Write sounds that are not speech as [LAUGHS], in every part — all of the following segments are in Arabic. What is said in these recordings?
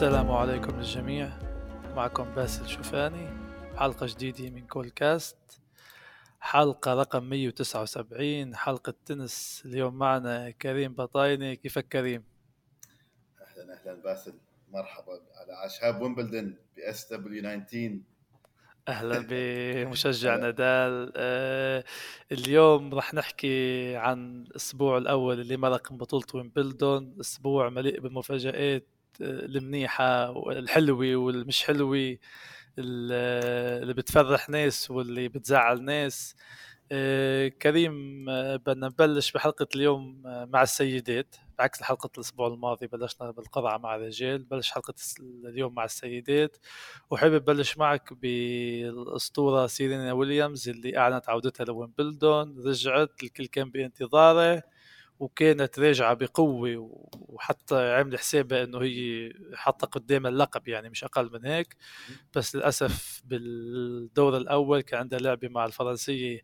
السلام عليكم للجميع. معكم باسل شوفاني حلقة جديدة من كول كاست حلقة رقم 179 حلقة تنس اليوم معنا كريم بطايني. كيفك كريم؟ أهلا أهلا باسل. مرحبا على شباب ويمبلدون بي اس دبليو 19 أهلا [LAUGHS] بمشجع نادال. آه اليوم راح نحكي عن الأسبوع الأول اللي مرق من بطولة ويمبلدون أسبوع مليء بالمفاجآت. المنيحة والحلوة والمش حلوة اللي بتفرح ناس واللي بتزعل ناس. آه، كريم آه، بدنا نبلش بحلقة اليوم آه، مع السيدات. بعكس حلقة الأسبوع الماضي بلشنا بالقرعة مع الرجال بلش حلقة اليوم مع السيدات. وحابب بلش معك بالأسطورة سيرينا ويليامز اللي أعلنت عودتها لويمبلدون رجعت الكل كان بانتظاره. وكانت راجعة بقوة وحتى عمل حسابها إنه هي حاطة قدام اللقب يعني مش أقل من هيك. بس للأسف بالدور الأول كان عندها لعبة مع الفرنسية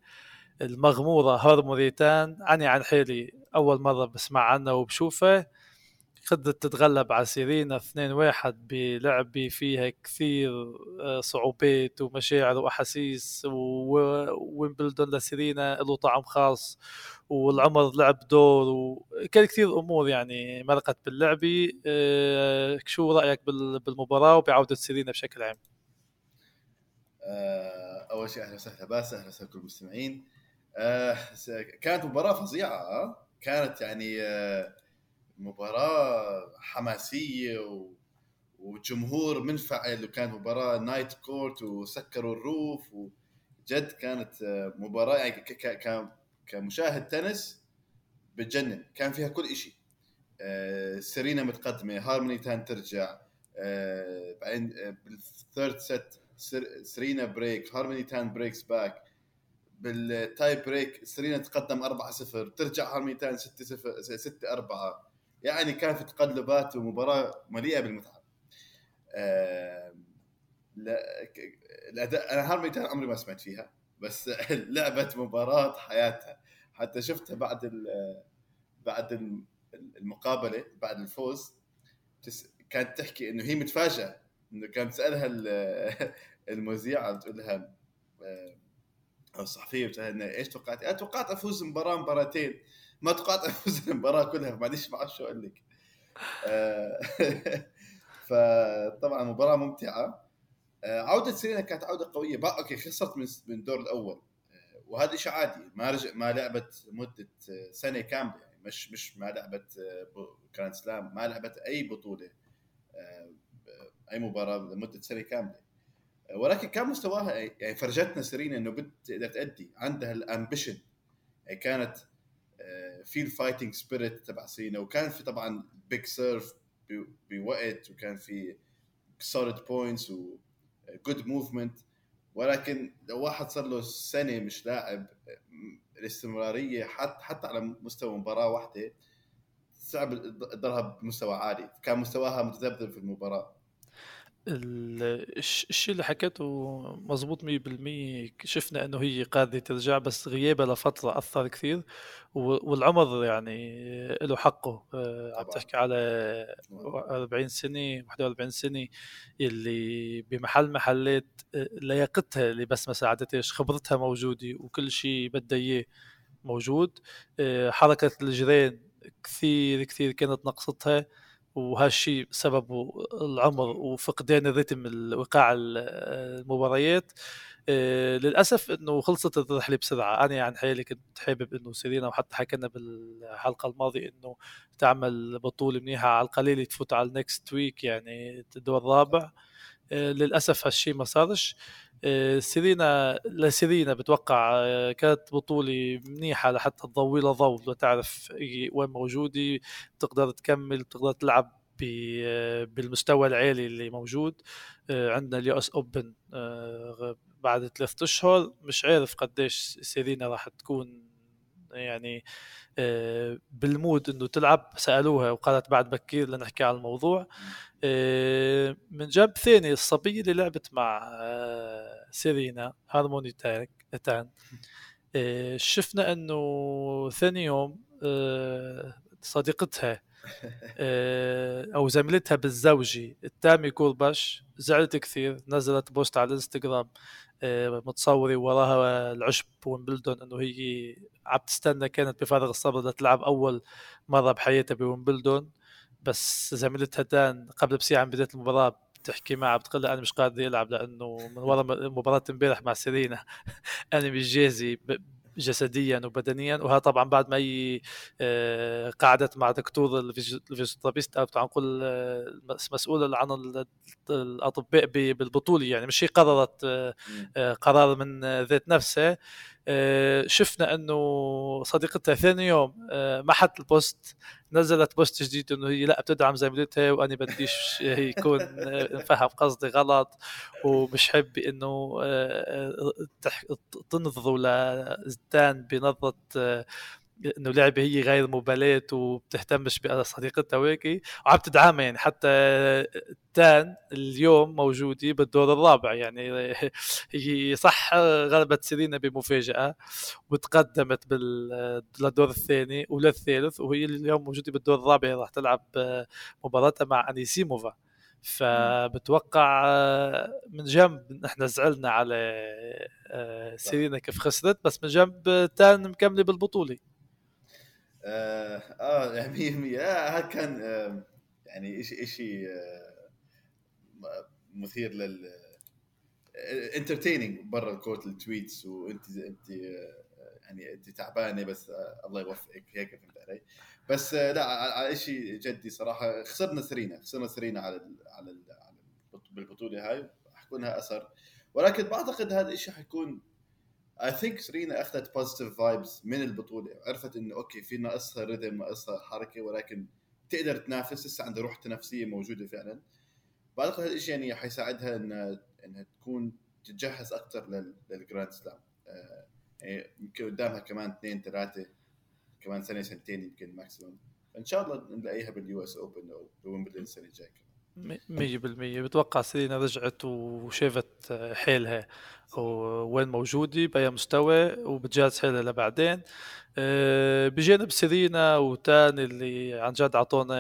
المغمورة هار موريتان عني عن حالي أول مرة بسمع عنها وبشوفها. قدرت تتغلب على سيرينا 2-1 بلعبة فيها كثير آه، صعوبات ومشاعر وأحاسيس وويمبلدون لسيرينا له طعم خاص والعمر لعب دور وكان كثير أمور يعني مرقت باللعبة آه، شو رأيك بالمباراة وبعودة سيرينا بشكل عام؟ آه، أول شيء أهلا وسهلا باس أهلا وسهلا كل المستمعين كانت مباراة فظيعة كانت يعني مباراة حماسية و... وجمهور منفعل وكانت مباراة night court وسكروا ال roof وجد كانت مباراة يعني ك... ك... كمشاهد تنس بتجنن. كان فيها كل شيء آه، سيرينا متقدمة هارموني تان ترجع آه، بعدين آه، بال third set سيرينا break هارموني تان breaks back بال tie break سيرينا تقدم 4 0 ترجع هارموني تان 6 0 6 4 يعني كان في تقلبات ومباراة مليئة بالمتعة. آه لا الأداء أنا هارموني عمري ما سمعت فيها بس [LAUGHS] لعبه مباراة حياتها. حتى شفتها بعد بعد المقابلة بعد الفوز. كانت تحكي إنه هي متفاجئه إنه كانت تسألها [LAUGHS] المذيعة بتقول لها أو الصحفية بتسالها إيش توقعتي؟ توقعت أفوز مباراة مباراتين. ما افوز [LAUGHS] المباراة كلها ما عنديش ما شو أقول لك. آه، [LAUGHS] فطبعا مباراة ممتعة. آه، عودة سيرينا كانت عودة قوية. بقى okay خسرت من من الدور الأول. آه، وهذا شيء عادي. ما رجع ما لعبت مدة سنة كاملة. يعني مش مش ما لعبت كان سلام ما لعبت أي بطولة أي مباراة لمدة سنة كاملة. ولكن كان مستواها يعني فرجتنا سيرينا إنه بتقدر تأدي عندها ال ambition. يعني كانت في ال fighting spirit تبع سيرينا وكان في طبعا big serve بوقت وكان في solid points و good movement ولكن لو واحد صار له سنة مش لاعب الاستمرارية حتى حتى على مستوى مباراة واحدة صعب تضلها بمستوى عالي. كان مستواها متذبذب في المباراة. الشيء اللي حكيته مزبوط 100% شفنا إنه هي قادرة ترجع بس غيابها لفترة أثر كثير والعمر يعني له حقه. آه، عم تحكي على 40 سنة 41 سنة اللي بمحل محلات آه، لياقتها اللي بس ما ساعدتهاش خبرتها موجودة وكل شيء بدها إياه موجود. آه، حركة الجيران كثير كثير كانت نقصتها. وهالشيء سببه العمر وفقدان الريتم ايقاع المباريات. آه، للأسف إنه خلصت الرحلة بسرعة. أنا عن حالي كنت حابب إنه سيرينا وحتى حكينا بالحلقة الماضية إنه تعمل بطولة منيحة على القليله تفوت على ال next week يعني الدور الرابع. آه، للأسف هالشيء ما صارش. سيرينا لسيرينا بتوقع آه، كانت بطولة منيحة لحتى تضوي لها ضوء لتعرف وين موجودة بتقدر تكمل بتقدر تلعب بالمستوى العالي اللي موجود. عندنا ال US Open بعد ثلاثة أشهر. مش عارف قديش سيرينا راح تكون يعني آه، بال mood إنه تلعب. سألوها وقالت بعد بكير لنحكي على الموضوع. آه، من جنب ثاني الصبية اللي لعبت مع آه، سيرينا هارموني تان. شفنا إنه ثاني يوم صديقتها آه، أو زميلتها بالزوجي تمارا كورباتش زعلت كثير نزلت post على الإنستغرام آه، متصورة وراها العشب ويمبلدون إنه هي عم تستنى كانت بفارغ الصبر لتلعب أول مرة بحياتها بويمبلدون. بس زميلتها تان قبل بساعة من بداية المباراة بتحكي معها بتقول لها أنا مش قادر العب لأنه من ورا مباراة امبارح مع سيرينا [LAUGHS] أنا مش جاهزة جسديا وبدنيا. وها طبعا بعد ما هي آه، قعدت مع دكتور ال physiotherapist أو نقول آه، مسؤول عن الأطباء بالبطولة يعني مش هي قررت آه، قرار من ذات نفسها. شفنا أنه صديقتها ثاني يوم محت ال post نزلت post جديد إنه هي لا بتدعم زميلتها وأنا بديش [LAUGHS] يكون فهم قصدي غلط ومش حب إنه تنظروا لتان بنظرة إنه لعبة هي غير مبالاه وبتهتمش بصديقتها وهيك وعم تدعمها يعني. حتى تان اليوم موجودة بالدور الرابع يعني. [LAUGHS] هي صح غلبت سيرينا بمفاجأة وتقدمت للدور الثاني وللثالث وهي اليوم موجودة بالدور الرابع. راح تلعب مباراتها مع أنيسيموفا. فبتوقع من جنب نحن زعلنا على آه، سيرينا كيف خسرت بس من جنب تان مكملة بالبطولة. آه, آه يعني هذا كان آه يعني شيء شيء آه مثير لل entertaining برا ال court ال tweets وإنت إنت آه، يعني إنت تعبانة بس آه، الله يوفقك. هيك فهمت علي؟ بس آه، لا على شيء جدي صراحة. خسرنا سيرينا خسرنا سيرينا على ال على ال بالبطولة هاي. حيكون لها أثر. ولكن بعتقد هذا الشيء حيكون I think سرينا أخذت positive vibes من البطولة. عرفت إنه okay في ناقصها rhythm ناقصها حركة ولكن تقدر تنافس. لسه عندها روح تنافسية موجودة فعلا. بعتقد الشيء يعني حيساعدها انها إنها تكون تتجهز أكثر لل Grand Slam يعني يمكن قدامها كمان اثنين ثلاثة كمان سنه سنتين يمكن maximum ان شاء الله نلاقيها بال US Open أو بويمبلدون السنة الجاية. مية بالمية. بتوقع سيرينا رجعت وشافت حيلها وين موجودة بأي مستوى وبتجهز حيلها لبعدين. آه، بجانب سيرينا وتان اللي عن جد عطونا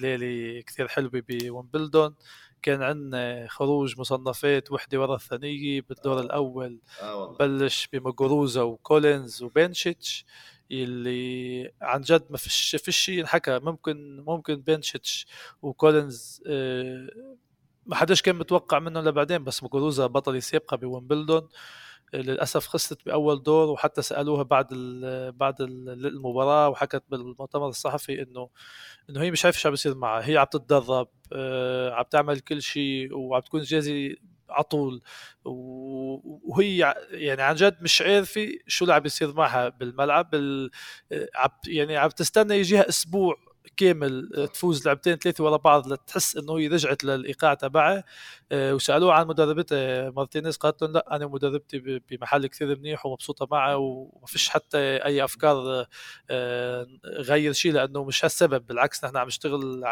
ليلة كثير حلوة بومبلدون كان عندنا خروج مصنفات وحدة ورا الثانية بالدور الأول. آه بلش بموغوروزا وكولينز وبنشيتش اللي عن جد ما فيش فيش شيء انحكى ممكن ممكن بنشيتش وكولينز آه، ما حداش كان متوقع منهم لبعدين بس موغوروزا بطل سابقه بويمبلدون. للأسف خسرت بأول دور وحتى سألوها بعد بعد المباراة وحكت بالمؤتمر الصحفي إنه إنه هي مش عارفة شو عم بيصير معها. هي عم تتدرب آه، عم تعمل كل شيء وعم تكون جاهزة على طول وهي يعني عن جد مش عارفة شو اللي عم بيصير معها بالملعب يعني عم تستنى يجيها أسبوع. كامل آه، تفوز لعبتين ثلاثة ورا بعض لتحس إنه هي رجعت للإيقاع تبعها. آه، وسألوه عن مدربتها مارتينيز قالت لهم لا أنا مدربتي بمحل كثير منيح ومبسوطة معه وما فيش حتى أي أفكار آه، غير شيء لأنه مش هالسبب. بالعكس نحن عم نشتغل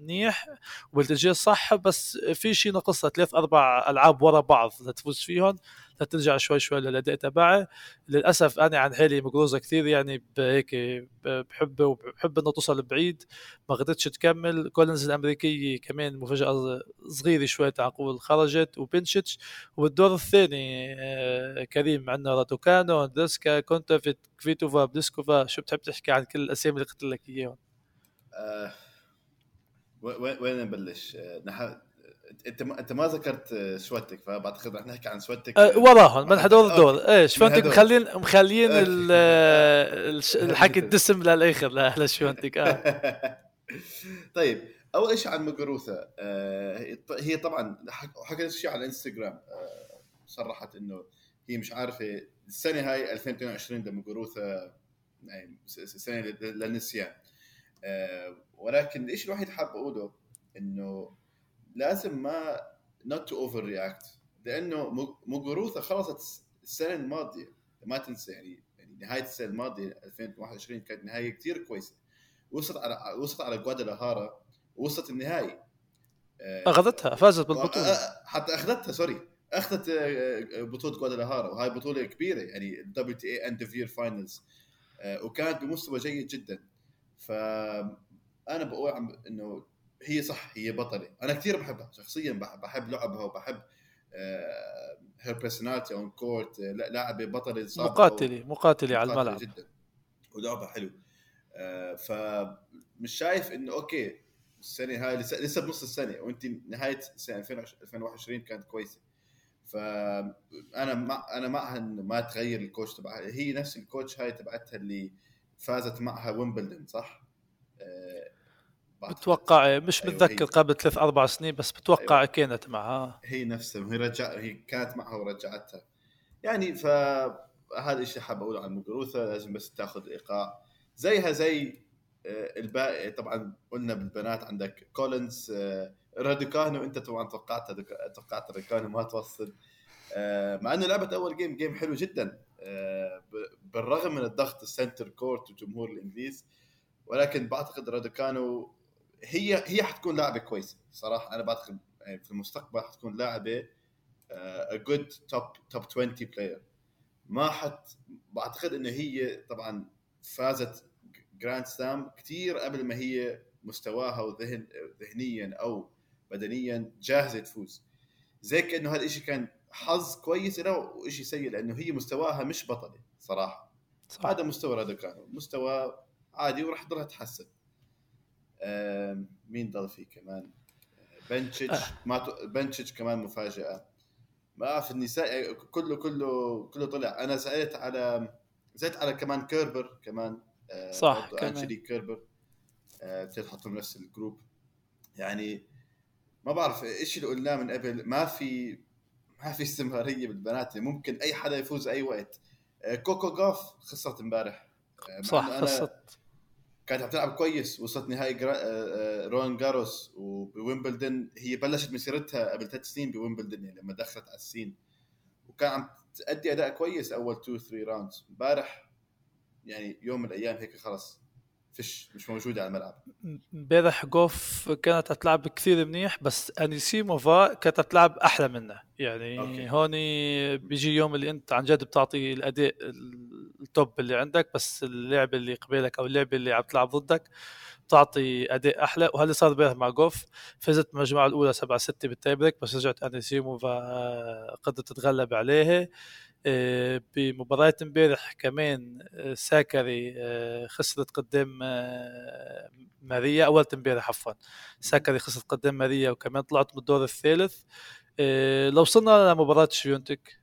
منيح والاتجاه صح بس في شيء ناقصها ثلاث أربع ألعاب ورا بعض لتفوز فيهم. لترجع شوي شوي للأداء تبعه. للأسف أنا عن حالي مقروزه كثير يعني هيك بحبه وبحب إنه توصل بعيد. ما قدرتش تكمل. كولينز الامريكيه كمان مفاجأة صغيرة شوي تعقول خرجت وبنشتش وبالدور الثاني آه، كريم عندنا رادوكانو ديسكا كونتافيت كفيتوفا بليسكوفا. شو بتحب تحكي عن كل الأسامي اللي قلت لك إياهم؟ آه وين نبلش؟ آه انت ما انت ما ذكرت شوتك فبعتقد رح نحكي عن شوتك أه وراهم من هدول الدور إيه شوتك مخلين مخلين [LAUGHS] الحكي الدسم للآخر لشوتك آه. [LAUGHS] طيب اول شيء عن موغوروثا آه هي طبعا حكت شيء على الانستغرام آه صرحت إنه هي مش عارفة السنة هاي 2022 لموغوروثا يعني سنة للنسيان. آه ولكن الشيء الوحيد حاب أقوله؟ إنه لازم ما نوت to overreact لأنه موغوروثا خلصت السنة الماضية. ما تنسى يعني يعني نهاية السنة الماضية 2021 كانت نهاية كثير كويسة. وصلت على وصلت على جوادالهارا وصلت النهائي. آه، أخذتها فازت بالبطولة. آه، آه، حتى أخذتها sorry. أخذت بطولة جوادالهارا وهاي بطولة كبيرة يعني ال WTA end of year finals وكانت بمستوى جيد جدا. ف أنا بقول عم إنه هي صح هي بطلة. أنا كثير بحبها شخصيا بحب لعبها وبحب her personality on court لاعبة بطلة مقاتلة مقاتلة على الملعب. جدا. ولعبها حلو. آه فمش شايف إنه okay السنة هاي لسه, لسه بنص السنة وأنت نهاية سنة 2021 كانت كويسة. فانا مع أنا معها انه ما تغير ال coach تبعها. هي نفس ال coach هاي تبعتها اللي فازت معها ويمبلدون صح؟ بتوقع مش أيوة متذكر قبل ثلاث أربع سنين بس بتوقع أيوة. كانت معها. هي نفسها هي رجع هي كانت معها ورجعتها. يعني فهذا الشيء حاب أقوله عن موغوروثا لازم بس تاخذ إيقاع. زيها زي آه، الباقي طبعا قلنا بالبنات عندك كولينز آه، رادوكانو انت طبعا توقعت توقعت رادوكانو ما توصل. آه، مع إنه لعبه أول game game حلو جدا. بالرغم من الضغط ال centre court وجمهور الإنجليز ولكن بعتقد رادوكانو هي هي حتكون لاعبة كويسة صراحة. أنا بعتقد يعني في المستقبل حتكون لاعبة ا good top top 20 player ما حت بعتقد إنه هي طبعا فازت Grand Slam كثير قبل ما هي مستواها وذهن ذهنيا أو بدنيا جاهزة تفوز. زي كأنه هذا الشيء كان حظ كويس له وشيء سيء لأنه هي مستواها مش بطله صراحة. صح. هذا مستوى كان مستوى عادي وراح تضلها تحسن. مين ضل فيه كمان؟ بنتشيتش آه. ما بنتشيتش كمان مفاجأة. ما اعرف النساء كله كله كله طلع. أنا سألت على زيت على كمان كيربر كمان آه، صح كمان. انشلي كيربر. آه تحطهم نفس الجروب. يعني ما بعرف إيش اللي قلناه من قبل. ما في ما في استمرارية بالبنات. ممكن أي حدا يفوز أي وقت. آه كوكو جوف خسرت امبارح. آه صح خسرت. كانت عم تلعب كويس وصلت نهائي جرا... آه، رولان جاروس وبويمبلدن هي بلشت مسيرتها قبل ثلاث سنين بويمبلدن يعني لما دخلت على ال scene. وكان عم تأدي أداء كويس أول 2 3 rounds امبارح يعني يوم من الأيام هيك خلص. فيش مش موجوده على الملعب. امبارح جوف كانت تلعب كثير منيح بس أنيسيموفا كانت تلعب أحلى منها. يعني أوكي. هون بيجي يوم اللي انت عن جد بتعطي الأداء ال top اللي عندك بس اللاعبه اللي قبالك أو اللاعبه اللي عم تلعب ضدك تعطي أداء أحلى. وهذا صار امبارح مع جوف فزت المجموعه الأولى 7 6 بال tie break بس رجعت أنيسيموفا قدرت تتغلب عليها. بمباراة امبارح كمان آه، ساكري آه، خسرت قدام ماريا اول امبارح عفوا. ساكري خسرت قدام ماريا وكمان طلعت من الدور الثالث. لو وصلنا لمباراة شيونتك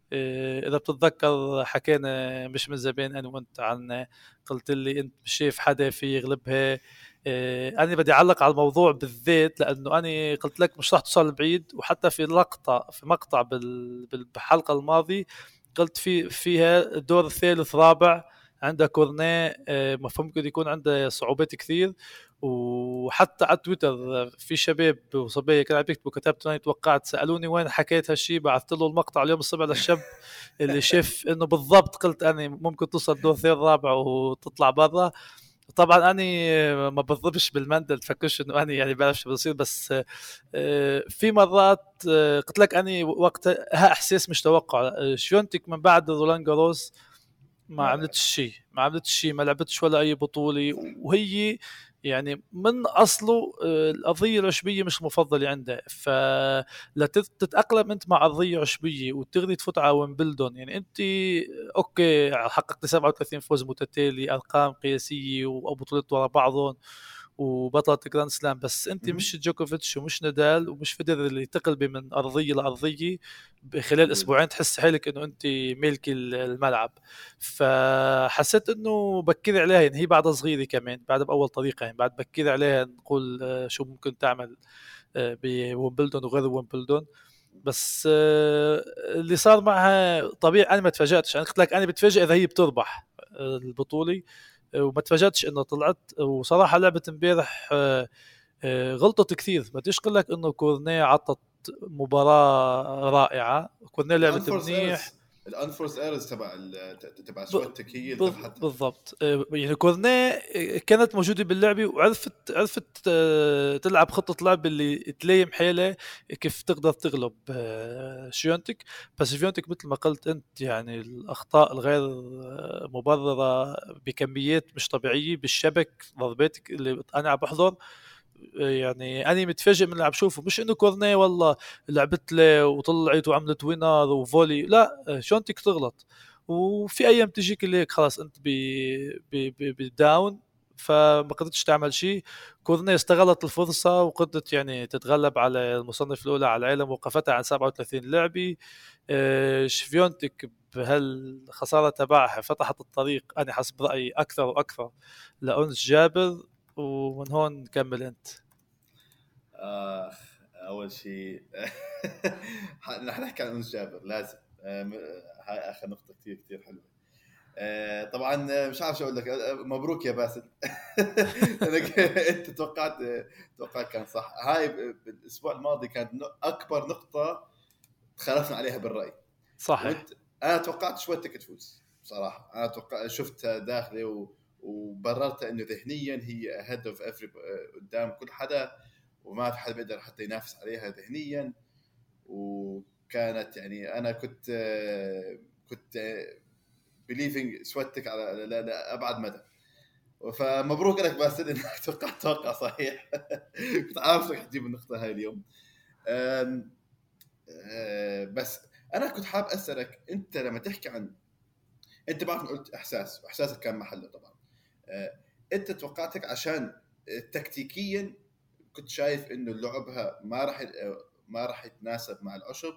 إذا بتتذكر حكينا مش من زمان أنا وأنت عن قلت لي أنت مش شايف حدا في يغلبها. أنا بدي أعلق على الموضوع بالذات لأنه أنا قلت لك مش راح توصل بعيد وحتى في لقطة في مقطع بالحلقة الماضية قلت في فيها الدور الثالث رابع عندها كورنيه آه، ممكن يكون عنده صعوبات كثير. وحتى على تويتر في شباب وصبية كانوا يكتبوا كتبت أنا توقعت سألوني وين حكيت هالشيء بعثت له المقطع اليوم الصبح للشاب اللي شاف إنه بالضبط قلت أنا ممكن توصل دور ثالث رابع وتطلع برا. طبعا أني ما بضربش بالمندل تفكرش إنه أني يعني بعرف شو بصير بس آه، في مرات آه، قلت لك أني وقت ها إحساس مش توقع. آه، شيونتك من بعد رولان جاروس ما عملتش شيء ما عملتش شيء ما لعبتش ولا أي بطولة وهي يعني من أصله آه، الارضيه العشبية مش المفضله عنده. فلا تتأقلم أنت مع ارضيه عشبية وتجي تفوت على ويمبلدون. يعني أنت أوكي حققت 37 فوز متتالي أرقام قياسية وبطولات ورا بعضهم. وبطلة Grand Slam بس انت مش جوكوفيتش ومش نادال ومش فيدرر اللي تقلبي من أرضية لارضيه خلال أسبوعين تحس حالك إنه انت ملكي الملعب. فحسيت إنه بكري عليها يعني هي بعدها صغيرة كمان بعد بأول طريقة يعني بعد بكري عليها نقول آه، شو ممكن تعمل آه، بومبلدون وغير ومبلدون بس آه، اللي صار معها طبيعي أنا ما تفاجأتش أنا قلت لك أنا بتفاجئ إذا هي بتربح البطولة. وما تفاجأتش إنه طلعت. وصراحة لعبة امبارح آه، آه، غلطت كثير. بديش أقول لك إنه كورنيه عطت مباراة رائعة. كورنيه لعبت منيح. ال unforced errors تبع تبع شفيونتك هي بالضبط. آه، يعني كورنيه آه، كانت موجودة باللعبة وعرفت عرفت آه، تلعب خطة لعب اللي تلعب حيله كيف تقدر تغلب شيونتك. بس شيونتك مثل ما قلت أنت يعني الأخطاء الغير مبررة بكميات مش طبيعية بالشبك ضرباتك اللي أنا عم بحضر. يعني أنا متفاجئ من اللي عم بشوفه مش إنه كورني والله لعبت له وطلعت وعملت وينر وفولي لا شونتك تغلط؟ وفي أيام تجيك اللي هيك خلاص أنت بداون فما قدرتش تعمل شيء كورني استغلت الفرصة وقدرت يعني تتغلب على المصنف الأولى على العالم وقفتها عن 37 لعبة آه، شفيونتك بهالخسارة تبعها فتحت الطريق أنا حسب رأيي أكثر وأكثر لأنس جابر. ومن هون نكمل أنت. آخ أول شيء نحن [LAUGHS] نحكي عن أنس جابر لازم. هاي آخر نقطة كثير كثير حلوة. آه، طبعا مش عارف شو أقول لك. مبروك يا باسل. [LAUGHS] [LAUGHS] أنت توقعت توقعت كان صح. هاي الأسبوع الماضي كانت أكبر نقطة تخالفنا عليها بالرأي. صحيح. أنا توقعت شويتك تفوز بصراحة. أنا توقع شفت داخلي و... وبررت إنه ذهنيا هي ahead of every قدام كل حدا وما في حدا بيقدر حتى ينافس عليها ذهنيا. وكانت يعني أنا كنت كنت believing شفيونتك على لابعد مدى. فمبروك لك باسل إنك [LAUGHS] توقعت توقع صحيح. [LAUGHS] كنت عارف إنك تجيب النقطة هاي اليوم. بس أنا كنت حاب أسألك أنت لما تحكي عن أنت بعرف قلت إحساس وإحساسك كان محله طبعا. انت توقعتك عشان تكتيكيا كنت شايف إنه لعبها ما راح ما راح يتناسب مع العشب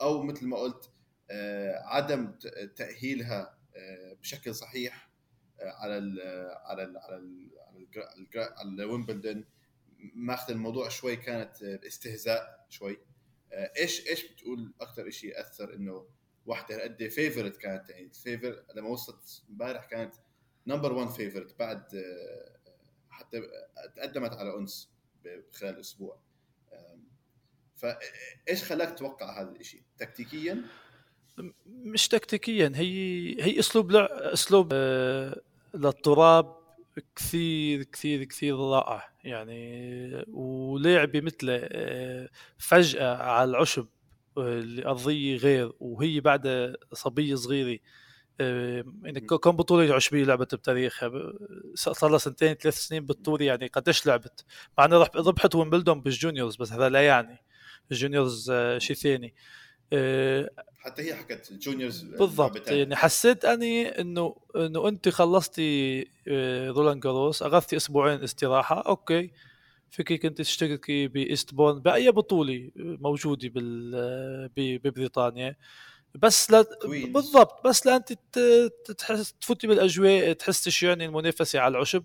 أو مثل ما قلت آه، عدم تأهيلها آه، بشكل صحيح على ال على ال على ال على, على ويمبلدون ماخذ الموضوع شوي كانت استهزاء شوي. إيش إيش بتقول أكثر شيء اثر إنه واحدة قد فيفرت كانت؟ يعني فيفر لما وصلت امبارح كانت نمبر 1 فيفورت بعد آه، حتى تقدمت على أنس خلال أسبوع. فايش خلاك تتوقع هذا الشيء تكتيكيا؟ مش تكتيكيا هي هي أسلوب. أسلوب آه، للتراب كثير كثير كثير رائع. يعني ولعبة مثله آه، فجأة على العشب الأرضية غير وهي بعد صبية صغيرة. يعني كم بطولة عشبيه لعبت بتاريخها؟ صار لها سنتين ثلاث سنين بالطول يعني قديش لعبت؟ مع انها ربحت ويمبلدون بال juniors بس هذا لا يعني. ال juniors آه، شيء ثاني. آه، حتى هي حكت ال juniors بالضبط. يعني حسيت أني إنه إنه أنت خلصتي آه، رولان جاروس أخذتي أسبوعين استراحة أوكي. فيك كنت تشتركي بايستبورن بأي بطولة موجودة ببريطانيا. بس لا بالضبط. بس لا انت تحس تفوتي بالأجواء تحس يعني المنافسة على العشب.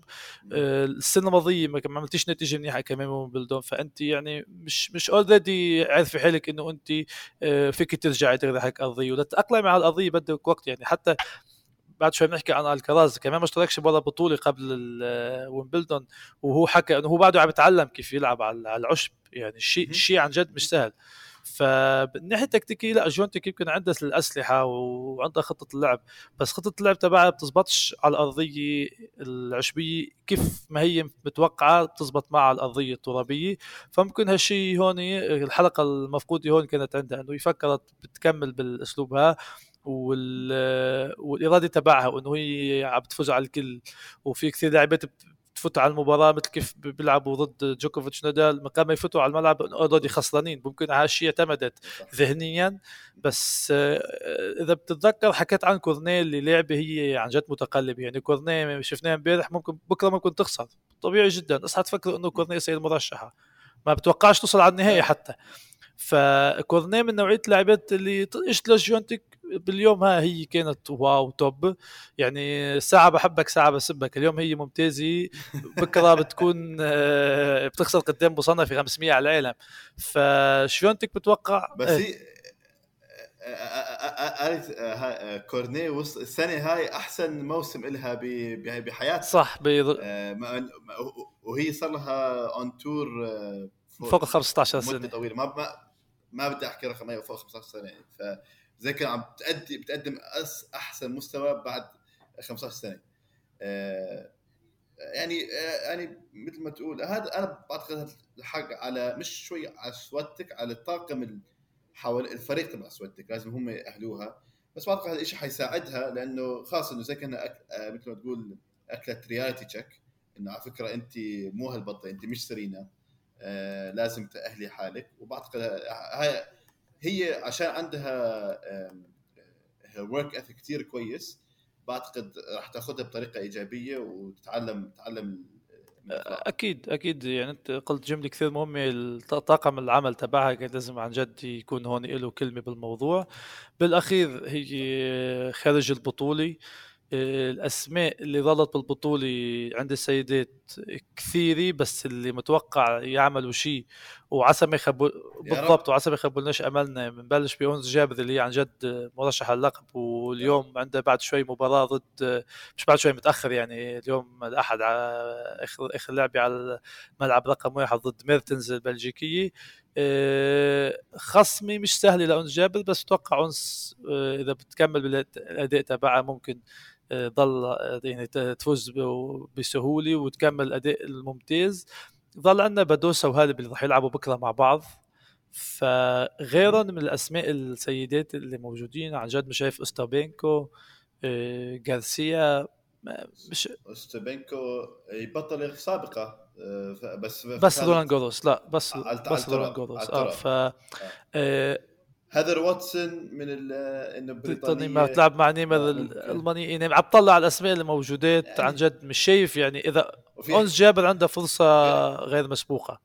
آه، السنة الماضية ما عملتيش نتيجة منيحة كمان بويمبلدون فأنت يعني مش مش already عارفه حالك إنه أنت آه، فيك ترجعي تريحك ارضيه ولا تتأقلمي على الارضيه بدك وقت. يعني حتى بعد شوي بنحكي عن ألكاراز كمان ما اشتركش ولا بطولة قبل ويمبلدون. وهو حكى إنه هو بعده عم يتعلم كيف يلعب على العشب. يعني الشيء الشيء عن جد مش سهل. فالناحيه التكتيكيه لا جونتك يمكن عندها الأسلحة وعندها خطة اللعب بس خطة اللعب تبعها بتزبطش على الأرضية العشبية كيف ما هي متوقعة بتزبط على الأرضية الترابية. فممكن هالشيء هون الحلقة المفقودة هون كانت عندها إنه فكرت بتكمل بالاسلوب وال... والإرادة تبعها وإنه هي عم تفوز على الكل. وفي كثير لاعبات تفوت على المباراة مثل كيف بيلعبوا ضد جوكوفيتش نادال قبل ما يفوتوا على الملعب already خسرانين. ممكن هالشيء اعتمدت ذهنيا. بس آه، إذا بتتذكر حكيت عن كورنيه اللي لاعبة هي عن جد متقلبه يعني كورنيه شفناه امبارح ممكن بكرة ممكن تخسر. طبيعي جدا. اصحى تفكر إنه كورنيه سيد مرشحة. ما بتوقعش توصل على النهائي حتى. فكورنيه من نوعية اللاعبات اللي إيش شفيونتك باليوم ها هي كانت wow top. يعني ساعة بحبك ساعة بسبك. اليوم هي ممتازة. بكرة [LAUGHS] بتكون آه، بتخسر قدام مصنفة 500 على العالم. فشفيونتك بتوقع؟ بس هي قالت آه، كورني وص... السنة هاي أحسن موسم لها بحياتها. صح بيض... وهي صار لها on tour فوق ال 15 سنة. طويلة. ما ما ما بدي أحكي رقم فوق 15 سنة. يعني ف زي كان عم تأدي بتقدم أحسن مستوى بعد 15 سنة. آه، يعني آه، يعني مثل ما تقول هذا أنا بعتقد الحق على مش شوي على شفيونتيك على الطاقم حول الفريق تبع شفيونتيك لازم هم يأهلوها. بس بعتقد هذا الشيء حيساعدها لأنه خاص إنه زي كأنها أك... آه، مثل ما تقول أكلت reality check إنه على فكرة أنت مو هالبطلة أنت مش سيرينا آه لازم تأهلي حالك. وبعتقد هاي هي عشان عندها ورك اثيك كثير كويس بعتقد راح تاخذها بطريقة إيجابية وتتعلم تتعلم أكيد أكيد. يعني أنت قلت جملة كثير مهمة طاقم العمل تبعها كان لازم عن جد يكون هون له كلمة بالموضوع. بالأخير هي خارج البطولة. الأسماء اللي ظلت بالبطولة عند السيدات كثيرة بس اللي متوقع يعملوا شيء. وعسى ما يخبوا بالضبط وعسى ما يخبولناش أملنا. بنبلش بأنس جابر اللي هي عن جد مرشح اللقب واليوم عندها بعد شوي مباراة ضد مش بعد شوي متأخر يعني اليوم الأحد آخر آخر لعبة على الملعب رقم واحد ضد ميرتنز البلجيكية. آه، خصمي مش سهله لأنس جابر بس أتوقع أنس آه، إذا بتكمل بالاداء تبعها ممكن ضل يعني تفوز بسهولة وتكمل الاداء الممتاز. ظل عندنا بدوسا وهالب اللي راح يلعبوا بكرة مع بعض. فغيرهم من الأسماء السيدات اللي موجودين عن جد مش شايف استابينكو آه، جارسيا مش استابينكو بطل سابقة آه، بس بس رولان جوروس لا بس بس رولان جوروس آه ف آه. هيذر واتسون من إنه بريطانيا ما تلعب مع نيماير آه، الالماني يعني عم تطلع على الأسماء الموجودات يعني عن جد. مش شايف يعني إذا أنس جابر عنده فرصة غير مسبوقة.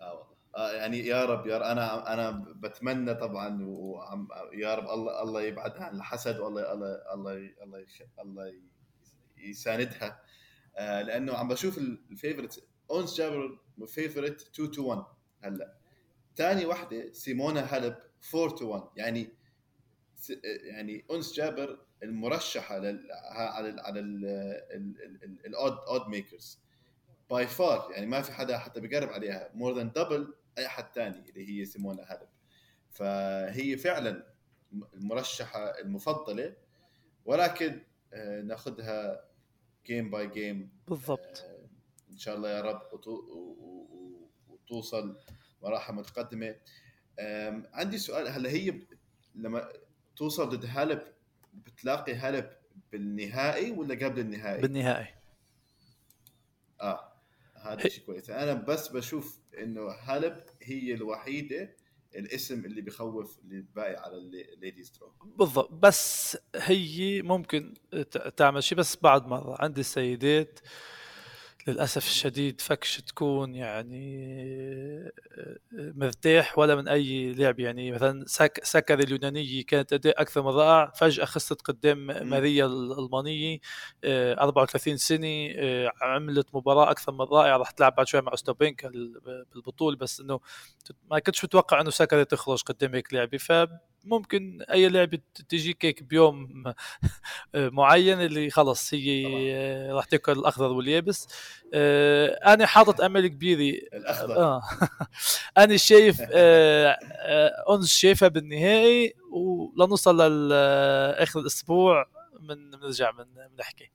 آه, آه، يعني يا رب يا رب. أنا أنا بتمنى طبعا وعم يا رب الله الله يبعدها عن الحسد والله الله الله الله الله يساندها. آه لأنه عم بشوف ال favorite أنس جابر favorite 2 to 1 هلأ. ثاني واحدة سيمونا هالب 4 to 1 يعني يعني أنس جابر المرشحة على ال على ال odd odds makers by far يعني ما في حدا حتى بيقرب عليها. more than double أي حد ثاني اللي هي سيمونا هالب فهي فعلا المرشحة المفضلة. ولكن ناخذها game by game بالضبط. آه، إن شاء الله يا رب وتوصل مراحل متقدمة. عندي سؤال هل هي لما توصل ضد هالب بتلاقي هالب بالنهائي ولا قبل النهائي؟ بالنهائي. آه هذا شيء كويس. أنا بس بشوف إنه هالب هي الوحيدة الاسم اللي بخوف الباقي على ال ladies draw بالضبط. بس هي ممكن تعمل شيء بس بعد مره عند السيدات للأسف الشديد فكش تكون يعني مرتاح ولا من أي لعب. يعني مثلا سك سكر اليونانية كانت أداء أكثر من رائع. فجأة خسرت قدام ماريا الألمانية 34 آه، سنة آه، عملت مباراة أكثر من رائعة. راح تلعب بعد شوي مع استوبينكا بالبطولة. بس إنه ما كنتش متوقع إنه سكر تخرج قدام هيك لعبه ف ممكن أي لعبة تجيك هيك بيوم معين اللي خلص هي راح تأكل الأخضر واليابس. آه، أنا حاطط أمل كبيره الأخضر. [LAUGHS] أنا شايف آه، آه، أنس شايفها بالنهائي ولنوصل لاخر الأسبوع من بنرجع من بنحكي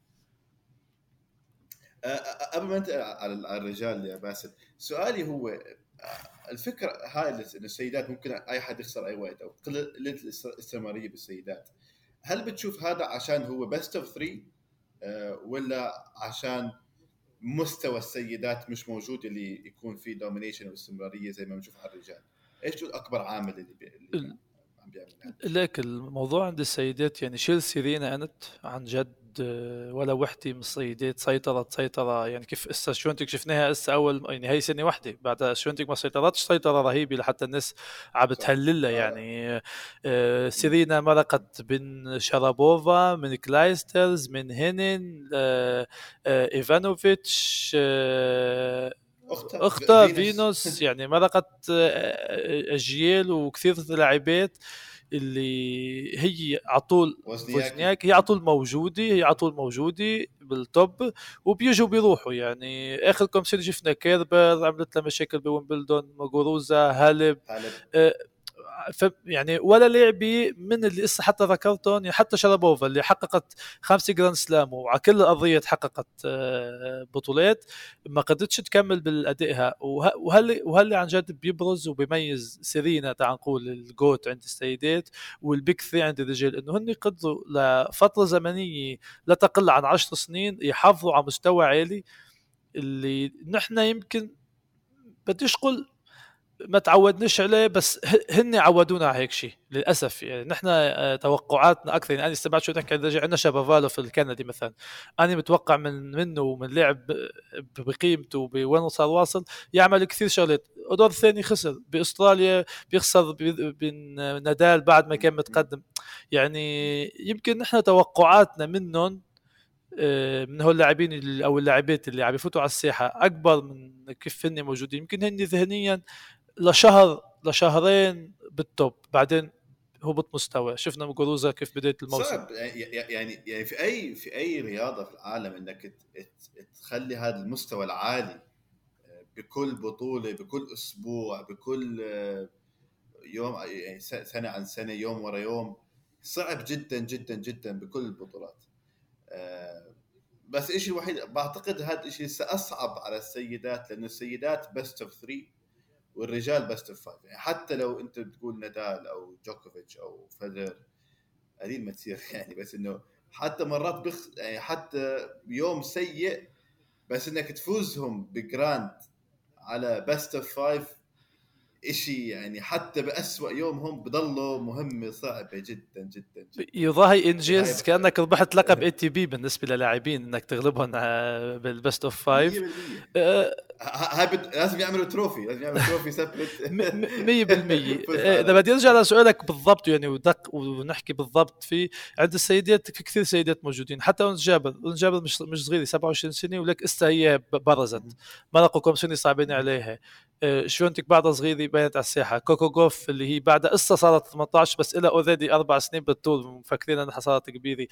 قبل ما أنت على الرجال يا باسل سؤالي هو الفكرة هاي إن السيدات ممكن أي حد يخسر أي وقت أو قله الاستمراريه بالسيدات. هل بتشوف هذا عشان هو best of 3 ولا عشان مستوى السيدات مش موجود اللي يكون في domination واستمراريه زي ما بنشوف على الرجال؟ إيش اكبر عامل اللي, بي... اللي عم بيعمل لك الموضوع عند السيدات يعني شيل سيرينا أنت عن جد؟ آه، ولا وحدة من السيدات سيطرت سيطره يعني كيف اسا شفيونتيك شفناها اسا أول يعني هي سنة وحدة بعد شفيونتيك ما سيطرتش سيطرة رهيبة لحتى الناس عم بتهللها آه. يعني. آه، سيرينا مرقت بين شارابوفا من كلايسترز من هينين إيفانوفيتش اختها اختها فينوس. يعني مرقت اجيال وكثير لاعبات. اللي هي على طول فوزنياكي هي على طول موجودة هي على طول موجودة بال top وبيجوا بيروحوا يعني. آخر كم سنه شفنا كيربر عملت لها مشاكل بويمبلدون موجوروزا هالب, هالب. آه يعني ولا لعبه من اللي لسه حتى ذكرتهم حتى شارابوفا اللي حققت خمسة grand slam وعلى كل الأرضية حققت آه، بطولات ما قدرتش تكمل بأدائها وهل وهل عن جد بيبرز وبيميز سيرينا تعال نقول ال GOAT عند السيدات وال Big Three عند الرجال؟ إنه هن قدروا لفترة زمنية لا تقل عن عشر سنين يحافظوا على مستوى عالي اللي نحن يمكن بديش قل ما تعودناش عليه بس هن عودونا على هيك شيء للأسف. يعني نحن آه، توقعاتنا أكثر. يعني أنا استمعت شو تحكي عندنا في الكندي مثلا. أنا متوقع من منه ومن لعب بقيمته بوين صار واصل يعمل كثير شغلات. ودور ثاني خسر. بأستراليا بيخسر بين نادال بعد ما كان متقدم. يعني يمكن نحن توقعاتنا منهم آه، من هول اللاعبين أو اللاعبات اللي عم يفوتوا على الساحة أكبر من كيف هن موجودين. يمكن هن ذهنيا لشهر لشهرين بال top بعدين هبط مستوى. شفنا موجوروزا كيف بدايه الموسم. صعب. يعني يعني في أي في أي رياضة في العالم إنك تخلي هذا المستوى العالي آه، بكل بطولة بكل أسبوع بكل آه، يوم يعني سنة عن سنة يوم ورا يوم صعب جدا جدا جدا بكل البطولات. آه، بس الشيء الوحيد بعتقد هذا الشيء أصعب على السيدات لأنه السيدات best of 3 والرجال best of 5 يعني حتى لو انت بتقول نادال أو جوكوفيتش أو فيدرر قليل ما تصير [LAUGHS] يعني. بس إنه حتى مرات بخ يعني حتى يوم سيء بس إنك تفوزهم ب grand على best of 5 إشي يعني حتى بأسوأ يوم هم بضلوا مهمة صعبة جدا جدا, جداً. يضاهي انجاز كأنك ربحت لقب ATP بالنسبة للاعبين إنك تغلبهم بال best of five 100% هاي لازم يعملوا trophy لازم يعملوا trophy separate [LAUGHS] 100% [LAUGHS] إذا بدي أرجع لسؤالك بالضبط يعني ودق ونحكي بالضبط فيه عند السيدات في كثير سيدات موجودين حتى أنس جابر أنس جابر مش مش صغيره 27 سنة ولك إسا هي برزت. مرقوا كم سنة صعبين عليها. آه، شفيونتيك بعدها صغيرة بينت على الساحة؟ كوكو جوف اللي هي بعدها قصه صارت 18 بس لها already أربع سنين بال tour مفكرين إنها صارت كبيرة.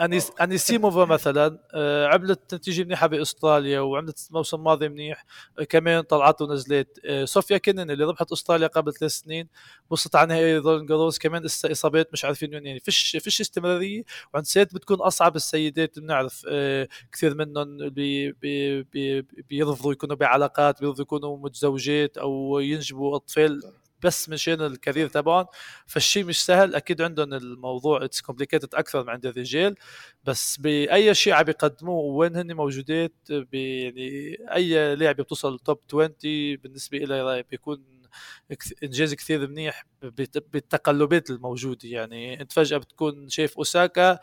انيس أنيسيموفا مثلا آه، عملت نتيجه منيحة بأستراليا وعملت موسم ماضي منيح آه، كمان طلعت ونزلت. صوفيا كينن اللي ربحت أستراليا قبل ثلاث سنين وصلت على نهائي رولان جاروس كمان لسه إصابات مش عارفين وين يعني فيش فيش استمرارية. وعند السيدات بتكون أصعب السيدات بنعرف كثير منهم بي بي بي بيرفضوا يكونوا بعلاقات بيرفضوا يكونوا متزوجات أو ينجبوا أطفال. بس مشان ال career تبعهم. فالشيء مش سهل. أكيد عندهم الموضوع it's complicated أكثر من عند الرجال. بس بأي شيء عم يقدموه وين هن موجودات يعني أي لعبة بتوصل top 20 بالنسبة لي بيكون انجاز كثير منيح بالتقلبات الموجودة. يعني أنت فجأة بتكون شايف أوساكا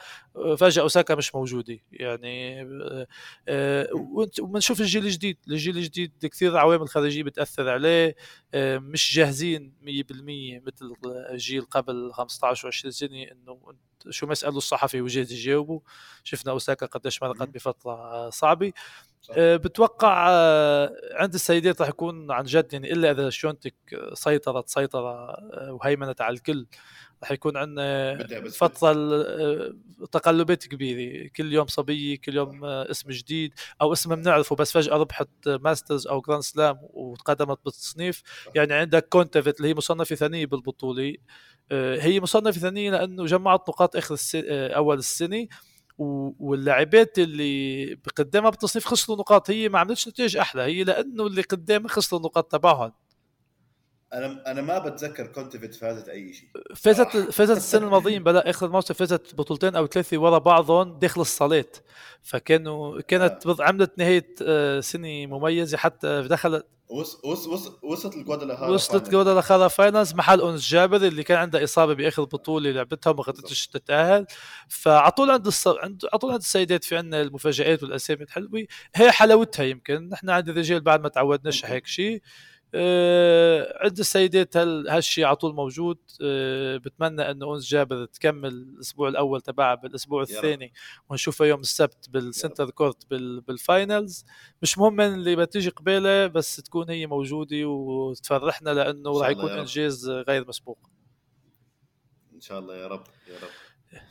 فجأة أوساكا مش موجودة. يعني آه، وبنشوف الجيل الجديد. الجيل الجديد كثير عوامل خارجيه بتأثر عليه آه، مش جاهزين 100% مثل الجيل قبل 15 و20 سنة إنه شو ما الصحفي وجاهز يجاوبوا. شفنا أوساكا قديش مرقت بفترة صعبة. آه، بتوقع آه، عند السيدات راح يكون عن جد يعني إلا إذا شونتك سيطرت سيطرة وهيمنت على الكل راح يكون عندنا فترة تقلبات كبيرة. كل يوم صبيه كل يوم اسم جديد أو اسم بنعرفه بس فجأة ربحت Masters أو Grand Slam وتقدمت بالتصنيف. يعني عندك كونتافييت اللي هي مصنفة ثانية بالبطولة. هي مصنفة ثانية لأنه جمعت نقاط آخر السنة أول السنة. واللاعبات اللي بقدامها بالتصنيف خسروا نقاط هي ما عملتش نتائج أحلى هي لأنه اللي قدامها خسروا النقاط تبعهم. أنا أنا ما بتذكر كونتافييت فازت أي شيء. فازت. [LAUGHS] فازت السنة الماضية بلا آخر موسم فازت بطولتين أو ثلاثة ورا بعضهم داخل الصالات. فكانوا كانت آه. عملت نهاية آه، سنة مميزة حتى دخلت وص وص وص وصلت الجوادالخارا وصلت الجوادالخارا فاينلز محل أنس جابر اللي كان عنده إصابة بآخر بطولة لعبتها وما قدرتش تتأهل. فعلى طول عند الص... عند على طول عند السيدات في عندنا المفاجآت والأسامي الحلوة. هي حلاوتها يمكن. نحن عند الرجال بعد ما تعودناش هيك شيء. آه، عند السيدات هالشيء على طول موجود. أه بتمنى إنه أنس جابر تكمل الأسبوع الأول تبعها بالأسبوع الثاني ونشوفها يوم السبت بال center court بال finals مش مهم من اللي بتيجي قباله بس تكون هي موجودة وتفرحنا لأنه راح يكون إنجاز غير مسبوق. إن شاء الله يا رب يا رب.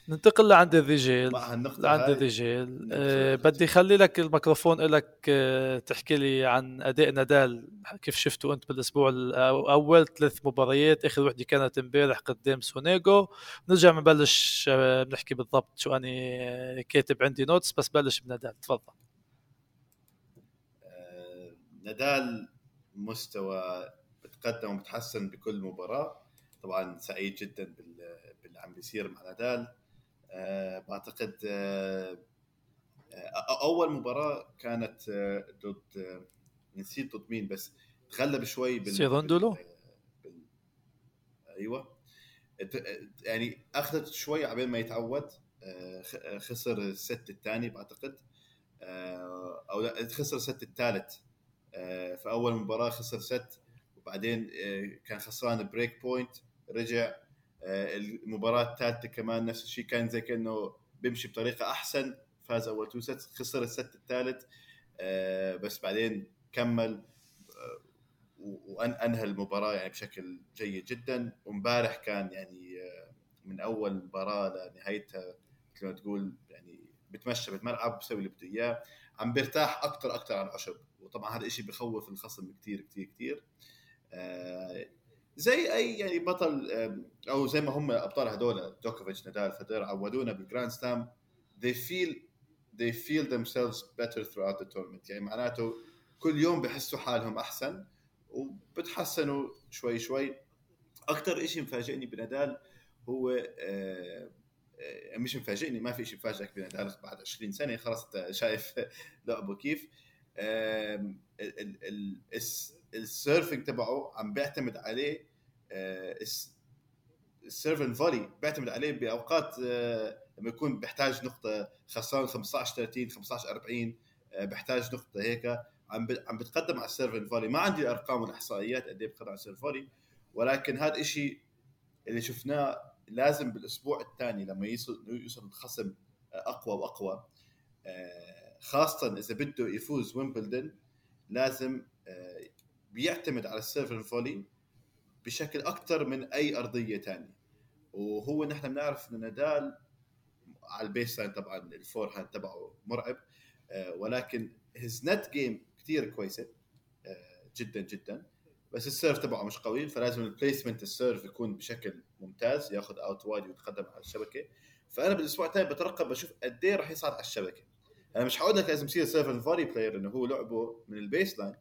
ننتقل لعند الرجال لعند الرجال أه بدي خلي لك الميكروفون لك أه تحكي لي عن أداء نادال كيف شفته أنت بالأسبوع الأول ثلاث مباريات؟ آخر وحدة كانت امبارح قدام سونيجو نرجع بنبلش بنحكي بالضبط شو أني كاتب عندي notes بس بلش بنادال. تفضل. أه نادال مستوى بتقدم وبتحسن بكل مباراة. طبعا سعيد جدا باللي عم بيصير مع نادال أه بعتقد أه, آه، أول مباراة كانت آه، ضد آه، نسيت ضد مين بس تغلب شوي بال سيروندولو بال... أيوه. يعني أخذت شوي عبين ما يتعود خسر ال set الثاني بعتقد أو لا خسر ال set الثالث في أول مباراة خسر set وبعدين كان خسران break point رجع آه، المباراة الثالثة كمان نفس الشيء كان زي كأنه بيمشي بطريقة أحسن فاز أول two sets خسر ال set الثالث آه، بس بعدين كمل آه، وانهى المباراة يعني بشكل جيد جدا. وامبارح كان يعني من أول مباراة لنهايتها مثل ما تقول يعني بتمشى بالملعب بسوي اللي بده إياه. عم بيرتاح أكثر أكثر على العشب وطبعا هذا الشيء بخوف الخصم كثير كثير كثير زي أي يعني بطل أو زي ما هم أبطال هذول جوكوفيتش نادال فدرر عودونا بال Grand Slam they feel they feel themselves better throughout the tournament. يعني معناته كل يوم بحسوا حالهم أحسن وبتحسنوا شوي شوي. أكثر شيء مفاجئني بنادال هو آه، آه، مش مفاجئني ما في شيء مفاجئك بنادال بعد 20 سنة أنت شايف [LAUGHS] لعبه كيف. السيرفنج تبعه عم بيعتمد عليه آه، ال serve and volley بيعتمد عليه بأوقات آه، لما يكون بيحتاج نقطة خسران 15 30 15 40 بيحتاج نقطة هيك عم عم بتقدم على ال serve and volley. ما عندي الأرقام والإحصائيات قد إيه بتقدم على ال serve and volley ولكن هذا الشيء اللي شفناه لازم بالأسبوع الثاني لما يوصل يوصل الخصم أقوى وأقوى. آه، خاصة إذا بده يفوز ويمبلدون لازم بيعتمد على ال serve and volley بشكل أكثر من أي أرضية ثانية وهو نحن بنعرف ان نادال على ال baseline طبعا ال forehand تبعه مرعب آه، ولكن his net game كثير كويسة آه، جدا جدا. بس ال serve تبعه مش قوي فلازم ال placement ال serve يكون بشكل ممتاز ياخذ out wide ويتقدم على الشبكة. فأنا بالأسبوع الثاني بترقب بشوف قد إيه راح يصعد على الشبكة. أنا مش حقول لك لازم يصير serve volley player انه هو لعبه من ال baseline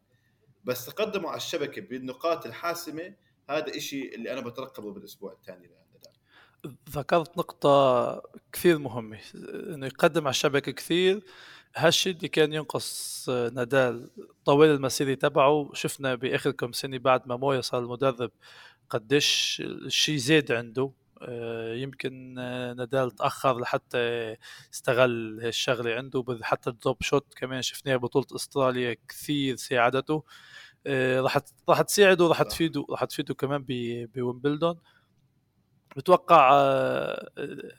بس تقدموا على الشبكة بالنقاط الحاسمة هذا إشي اللي أنا بترقبه بالأسبوع الثاني ذكرت نقطة كثير مهمة إنه يقدم على الشبكة كثير. هالشيء اللي كان ينقص نادال طويل المسيرة تبعه. شفنا بآخر كم سنة بعد ما مويا صار المدرب قديش الشيء زاد عنده. آه، يمكن نادال تأخر لحتى استغل هالشغلة عنده حتى ال drop shot كمان شفناها بطولة إستراليا كثير ساعدته. آه، راح راح تساعده راح تفيده راح تفيده كمان بويمبلدون. بتوقع آه،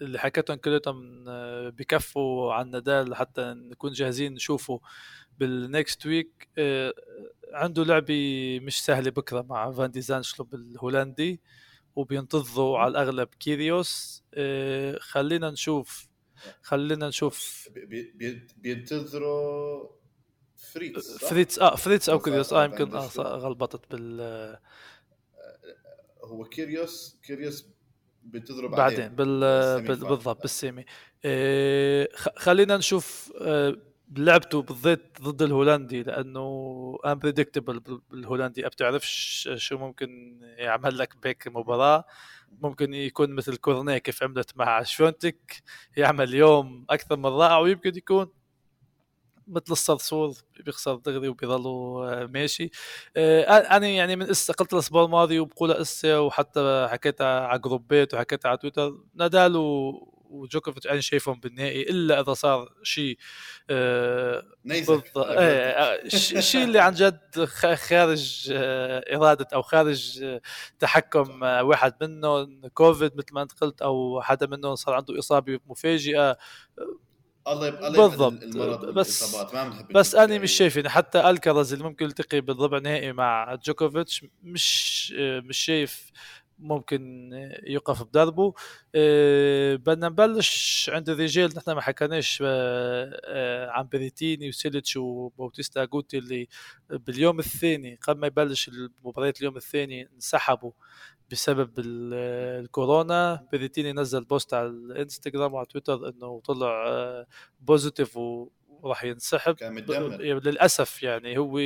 اللي حكيتهم كلهم آه، بكفوا عن نادال لحتى نكون جاهزين نشوفه بال next week عنده لعبة مش سهلة بكرة مع فان دي زاندشولب الهولندي وبينتظروا على الأغلب. كيريوس خلينا نشوف خلينا نشوف. بينتظروا فريتز فريتز آه فريتز أو كيريوس. آه يمكن آه غلبطت بال آه، هو كيريوس كيريوس بينتظروا بعدين, بعدين بال... بالضبط بال semi. إيه خلينا نشوف آه لعبته بالضبط ضد الهولندي لأنه unpredictable بالهولندي. ما بتعرفش شو ممكن يعمل لك بيك مباراة؟ ممكن يكون مثل كورنيه كيف عملت مع شونتك يعمل يوم أكثر من رائع ويمكن يكون مثل الصرصور بيخسر دغري وبيضلوا آه، ماشي. آه، أنا يعني من اسا قلت الأسبوع الماضي وبقولها اسا وحتى حكيتها على جروبات وحكيتها على تويتر نادال وجوكوفيتش أنا شايفهم بالنهائي إلا إذا صار شيء آه الشيء اللي عن جد خارج آه إرادة أو خارج آه تحكم آه واحد منهم كوفيد مثل ما أنت قلت أو حدا منهم صار عنده إصابة مفاجئه الله بالضبط. بس ما بس أنا مش شايف يعني حتى الكرز اللي ممكن يلتقي بالربع نهائي مع جوكوفيتش مش مش شايف ممكن يوقف بدربه. آه، بدنا نبلش عند الرجال نحن ما حكيناش آه، آه، عن بريتيني وسيلتش وباوتيستا أجوت اللي باليوم الثاني قبل ما يبلش المباريات اليوم الثاني انسحبوا بسبب الكورونا. بريتيني نزل post على الانستغرام وعلى تويتر إنه طلع positive وراح ينسحب. متدمر. للأسف يعني هو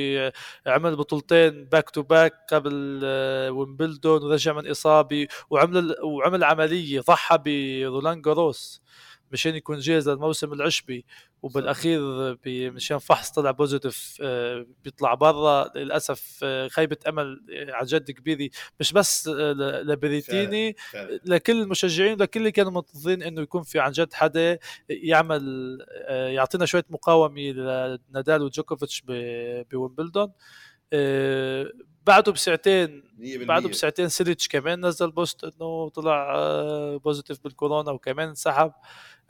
عمل بطولتين back to back قبل آه، ويمبلدون ورجع من إصابة وعمل وعمل عملية ضحى برولان جاروس. مشان يكون جاهز للموسم العشبي وبالأخير مشان فحص طلع positive آه، بيطلع برا للأسف آه، خيبة أمل آه، عن جد كبيرة. مش بس لبريتيني لكل المشجعين لكل اللي كانوا منتظرين إنه يكون في عن جد حدا يعمل يعطينا شوية مقاومة لنادال وجوكوفيتش بويمبلدون. بعده بساعتين بعده بساعتين سيليتش كمان نزل post إنه طلع positive بالكورونا وكمان انسحب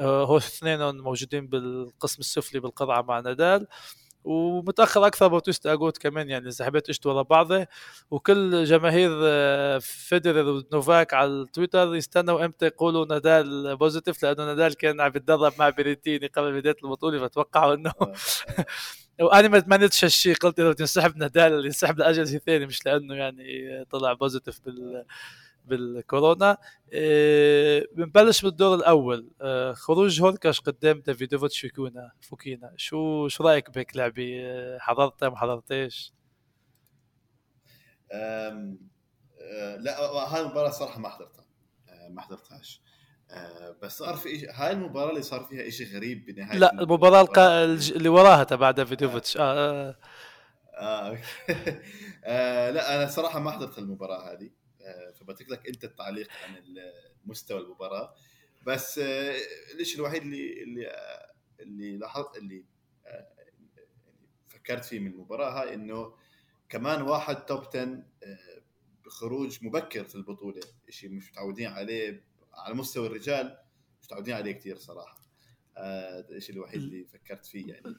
آه، هو اثنين موجودين بالقسم السفلي بالقرعه مع نادال. ومتأخر أكثر بوتيستا أجوت كمان يعني انسحبت اشت ورا بعضه وكل جماهير آه، فيدرر ونوفاك على التويتر يستنوا إمتى يقولوا نادال positive لأنه نادال كان عم يتدرب مع بريتيني قبل بداية البطولة فتوقعوا إنه آه. [LAUGHS] وأنا ما تمنيتش هالشيء قلت لو تنسحب نادال ينسحب لأجل ثاني مش لأنه يعني طلع positive بال بالكورونا. إيه بنبلش بالدور الأول. إيه خروج هوركاش قدام دافيدوفيتش فيكونا فوكينا. شو شو رأيك بهيك لعبة؟ إيه حضرتها ما حضرتيش؟ أه لا هاي المباراة صراحة ما حضرتها. ما حضرتهاش. أه بس صار في إشي هاي المباراة اللي صار فيها شيء غريب بنهاية لا المباراة القا... اللي وراها تبع دافيدوفيتش آه. آه. آه. آه. [LAUGHS] لا أنا صراحة ما حضرت المباراة هذه فبترك لك أنت التعليق عن مستوى المباراة بس آه، الشيء الوحيد اللي اللي آه، اللي لاحظت اللي آه، فكرت فيه من المباراة هاي إنه كمان واحد توب 10 بخروج مبكر في البطولة شيء مش متعودين عليه على مستوى الرجال مش متعودين عليه كثير صراحة. هذا الشيء الوحيد اللي فكرت فيه يعني.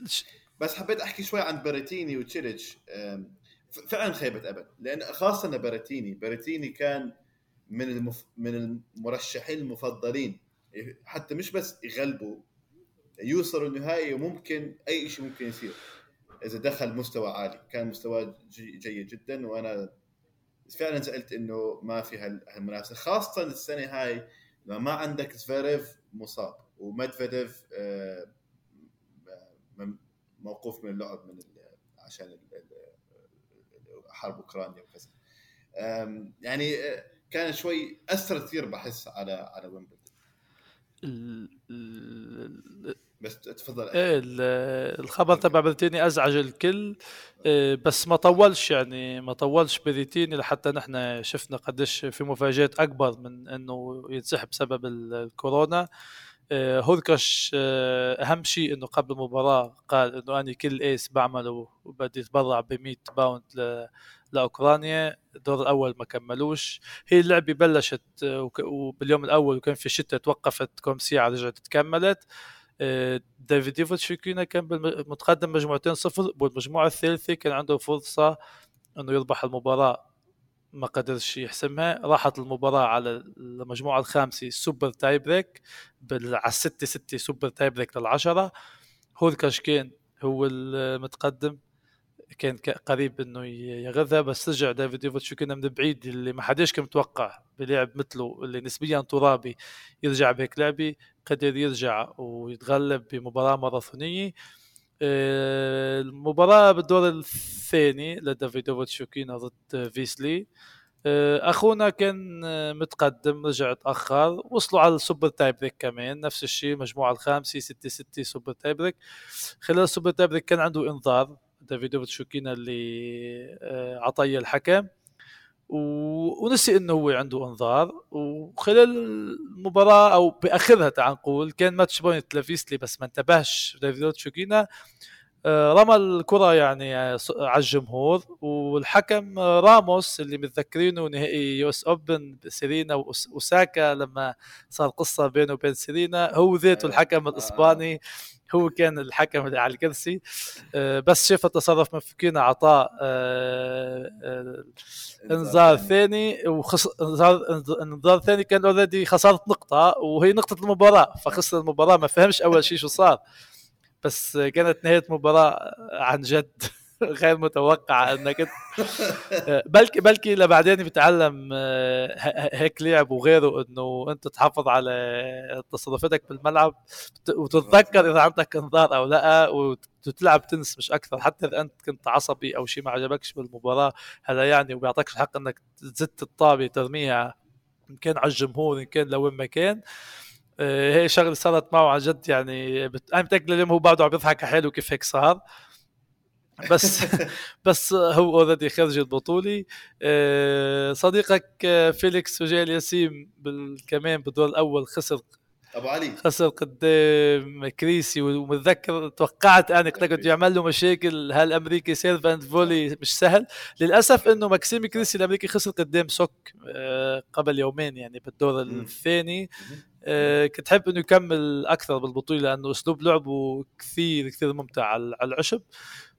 بس حبيت أحكي شوي عن باريتيني وتشيليتش. فعلا خيبه امل لأن خاصة باراتيني باراتيني كان من المف... من المرشحين المفضلين. حتى مش بس يغلبوا يوصلوا النهائي وممكن أي شيء ممكن يصير. إذا دخل مستوى عالي. كان مستواه جيد جدا. وأنا فعلا زعلت إنه ما في هالمنافسة. خاصة السنة هاي ما عندك زفيريف مصاب ومدفيديف آه، موقوف من اللعب من عشان حرب أوكرانيا وكذا. يعني آه، كان شوي أثر كثير بحس على على ويمبلدون بس تفضل. إيه الخبر تبع بريتيني أزعج الكل. إيه، بس ما طولش يعني ما طولش بريتيني لحتى نحن شفنا قديش في مفاجآت أكبر من إنه ينسحب بسبب الكورونا. إيه، هوركاش إيه، أهم شيء إنه قبل المباراة قال إنه أنا كل ace بعمله وبدي أتبرع ب 100 pound لأوكرانيا. الدور الأول ما كملوش. هي اللعبة بلشت وباليوم الأول وكان في شتاء توقفت كم ساعه رجعت تكملت. إيه، دافيدوفيتش فوكينا كان متقدم مجموعتين صفر والمجموعة الثالثة كان عنده فرصة أنه يربح المباراة ما قدرش يحسمها. راحت المباراة على المجموعة الخامسة super tie break على الستة ستة super tie break للعشرة. هوركاش كان هو المتقدم. كان قريب إنه يغذى بس رجع دافيدوفيتش فوكينا من بعيد اللي ما حداش كان متوقع بلعب مثله اللي نسبيا ترابي يرجع بهيك لعبة قدر يرجع ويتغلب بمباراة ماراثونية. آه، المباراة بالدور الثاني لدافيدوفيتش فوكينا ضد فيسلي. آه، أخونا كان متقدم رجع تأخر وصلوا على ال super tie break كمان نفس الشيء المجموعه الخامسة 6 6 super tie break. خلال ال super tie break كان عنده انذار. دافيدوفيتش فوكينا اللي آه، عطية الحكم. ونسي إنه هو عنده انذار وخلال المباراة أو باخرها تعال نقول كان match point لفيسلي بس ما انتبهش دافيد فوكينا آه، رمى الكرة يعني على الجمهور والحكم راموس اللي متذكرينه نهائي US Open سيرينا وساكا لما صار قصة بينه وبين سيرينا هو ذاته الحكم الإسباني هو كان الحكم اللي على الكرسي آه، بس شاف التصرف مفكين أعطاه آه، آه، إنذار ثاني. وخس انذار ثاني كان اوريدي خساره نقطة وهي نقطة المباراة فخسر المباراة ما فهمش أول شيء شو صار. بس كانت نهاية مباراة عن جد [LAUGHS] غير متوقعة أنك بلكي بلكي لبعدين بتعلم آه، هيك لعب وغيره إنه أنت تحافظ على تصرفاتك بالملعب وتتذكر إذا عندك إنذار أو لأ وتلعب تنس مش أكثر. حتى إذا أنت كنت عصبي أو شيء ما عجبكش بالمباراة هذا يعني وبيعطيكش الحق إنك تزت الطابة ترميها إن كان على الجمهور إن كان لوين ما كان. هي شغلة صارت معه عن جد يعني أنا متاكد اليوم هو بعده عم يضحك حاله كيف هيك صار. بس [LAUGHS] بس هو already خرج البطولي آه، صديقك آه، فيليكس أوجيه ألياسيم كمان بالدور الأول خسر أبو علي. خسر قدام كريسي ومتذكر توقعت أنا قلت بده يعمل له مشاكل هالامريكي serve and volley مش سهل. للأسف إنه ماكسيم كريسي الأمريكي خسر قدام سوك آه، قبل يومين يعني بالدور الثاني. كنت حابب إنه يكمل أكثر بالبطولة لأنه أسلوب لعبه كثير كثير ممتع على العشب.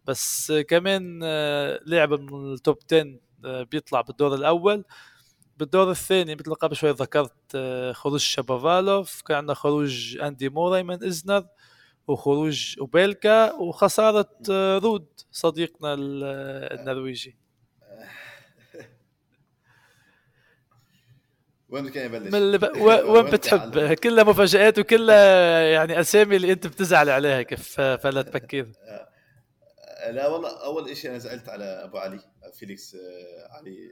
بس كمان آه، لعب من ال top 10 آه، بيطلع بالدور الأول. بالدور الثاني مثل قبل شوي ذكرت آه، خروج شابافالوف كان عندنا خروج أندي موراي من إزنر وخروج أوبيلكا وخسارة رود صديقنا النرويجي. وين كان يبلش؟ من [LAUGHS] وين بتحب؟ [LAUGHS] كلها مفاجآت وكلها يعني أسامي اللي أنت بتزعل عليها كيف فلا تفكر لا والله أول شيء أنا زعلت على أبو علي فيليكس آه، علي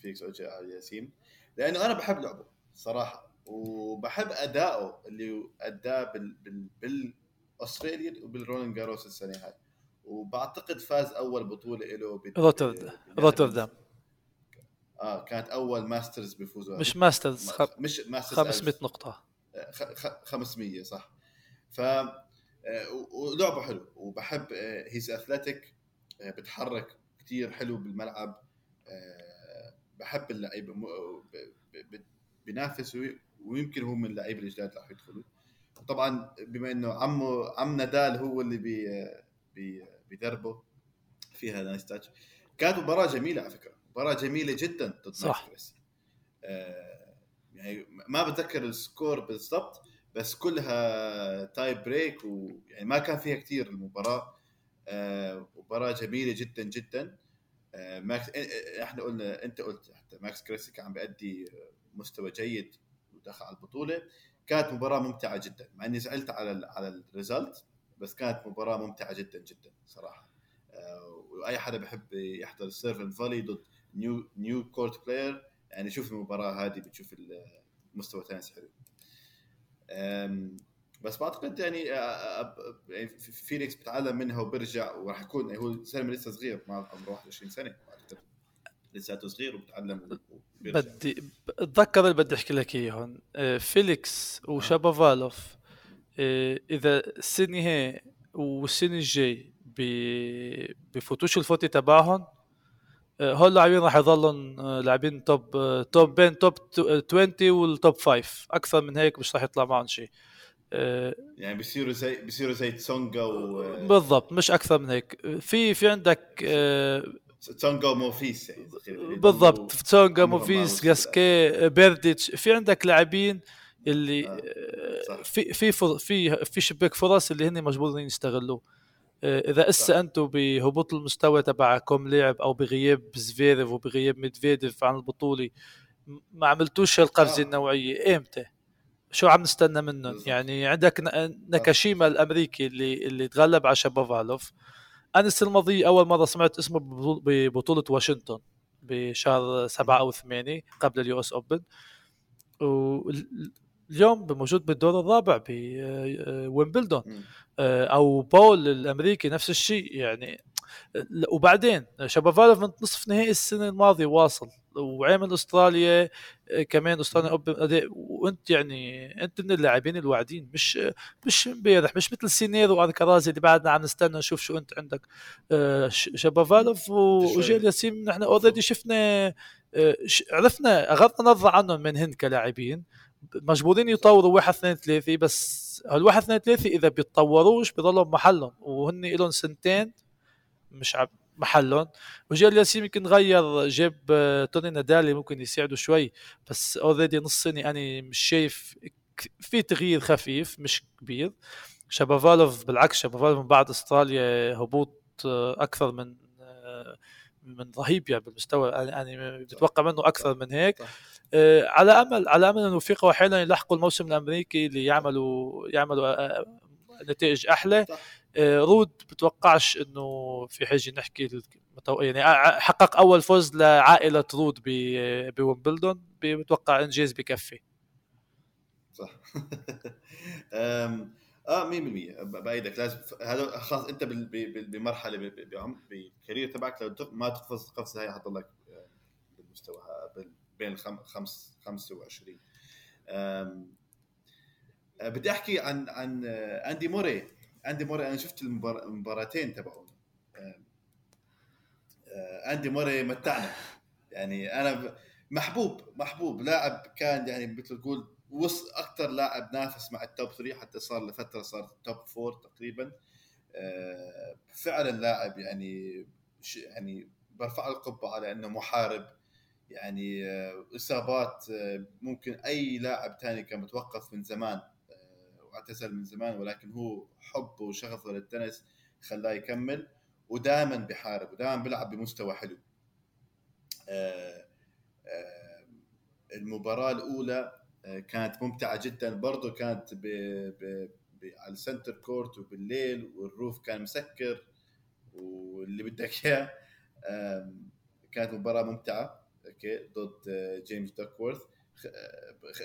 فيليكس أوجيه ألياسيم لأنه أنا بحب لعبه صراحة وبحب أداؤه اللي أداه بال بال بال Australian وبالرولان جاروس السنة هاي وبعتقد فاز أول بطولة له روتردام. آه كانت أول Masters بيفوزوا مش Masters خ... مش Masters 500 نقطة. 500 آه، صح. ف آه، ولعبة حلو وبحب he's آه، athletic بتحرك كثير حلو بالملعب. بحب اللعيبه بينافس ويمكن هو من اللعيبة الجداد راح يدخلوا. طبعا بما إنه عمه عم نادال هو اللي بي بي بيدربه فيها nice touch كانت مباراة جميلة على فكرة. مباراة جميلة جدا ضد صح. آه يعني ما بتذكر ال score بالضبط بس كلها tie break ويعني ما كان فيها كثير المباراة. آه مباراة جميلة جدا جدا. آه ماكس إحنا قلنا أنت قلت حتى ماكس كريسي كان عم بيأدي مستوى جيد ودخل على البطولة. كانت مباراة ممتعة جدا مع إني زعلت على على ال result بس كانت مباراة ممتعة جدا جدا صراحة. آه وأي حدا بحب يحضر ال serve and volley ضد new new court player يعني شوف المباراة هذه بتشوف المستوى تنس حلو. بس بعتقد يعني, يعني فينيكس بتعلم منها وبرجع وراح يكون يعني هو سلمى لسه صغير مع عمره 21 سنة بعتقد لساته صغير وبتعلم بدي اتذكر اللي بدي أحكي لك إياه هون. آه، فيليكس وشابافالوف إذا السنة هي والسنة الجاي بفوتوش الفوتي تبعهم هول اللاعبين راح يضلوا لاعبين top top بين top 20 وال top 5 أكثر من هيك مش راح يطلع معهم شيء. يعني بيصيروا زي بيصيروا زي تسونجا و بالضبط مش أكثر من هيك. في في عندك تسونجا ومونفيس يعني بالضبط تسونجا مونفيس جاسكيه بيرديتش في عندك لاعبين اللي آه. في في في في شباك فرص اللي هن مجبورين يستغلوه. آه، إذا أسأ أنتم بهبوط المستوى تبعكم لعب أو بغياب زفيرف وبغياب ميدفيديف عن البطولة ما عملتوش هالقفزه آه النوعية إمتى؟ شو عم نستنى منهم؟ يعني عندك ناكاشيما الأمريكي اللي اللي تغلب على شابوفالوف أنا السنة الماضية أول مرة سمعت اسمه ببطولة واشنطن بشهر سبعة أو ثمانية قبل ال US Open اليوم موجود بالدور الرابع بويمبلدون آه، أو بول الأمريكي نفس الشيء يعني وبعدين شابافالوف من نصف نهائي السنة الماضية واصل وعامل أستراليا آه، كمان أستراليا Open وأنت يعني أنت من اللاعبين الواعدين مش مش امبارح مش مثل سينر والكاراز اللي بعدنا عم نستنى نشوف شو أنت عندك. آه، شابافالوف واوجيه الياسيم نحن already شفنا عرفنا اغضنا نظر عنهم من هند كلاعبين. مجبورين يطوروا واحد اثنين ثلاثة بس هالواحد اثنين ثلاثة إذا بيتطوروش بضلوا بمحلهم. وهن لهم سنتين مش عب محلهم. وجيل ياسين يمكن غير جاب آه، توني نادالي ممكن يساعده شوي بس اوريدي نص سنة أنا مش شايف في تغيير خفيف مش كبير. شابافالوف بالعكس شابافالوف من بعد أستراليا هبوط آه، أكثر من آه، من رهيب يعني بالمستوى يعني بتوقع منه أكثر من هيك. على امل على أمل انه يفيقوا أحيانا يلحقوا الموسم الأمريكي اللي يعملوا يعملوا نتائج أحلى. آه، رود بتوقعش إنه في حاجة نحكي يعني حقق أول فوز لعائلة رود بويمبلدون بتوقع إنجاز بكفي. صح. [LAUGHS] آه 100% بأيدك. لازم هذا خلاص أنت بمرحلة بال career تبعك لو ما تقفز القفزه هاي حتضلك آه، بالمستوى. بين الخمس 25 آه، بدي أحكي عن عن أندي موري. أندي موري أنا شفت المباراتين تبعه أندي موري متعنا. يعني أنا محبوب محبوب. لاعب كان يعني مثل تقول وصل أكثر لاعب نافس مع ال top 3 حتى صار لفترة صار top 4 تقريبا. آه، فعلا لاعب يعني يعني برفع القبه على انه محارب. يعني آه، إصابات آه، ممكن أي لاعب ثاني كان متوقف من زمان واعتزل من زمان ولكن هو حبه وشغفه للتنس خلاه يكمل ودائما بحارب ودائما بيلعب بمستوى حلو. آه، آه، المباراة الأولى آه، كانت ممتعة جدا برضو كانت ب... ب... ب... على ال centre court وبالليل وال roof كان مسكر واللي بدك إياه كانت مباراة ممتعة. okay ضد جيمس دوكورث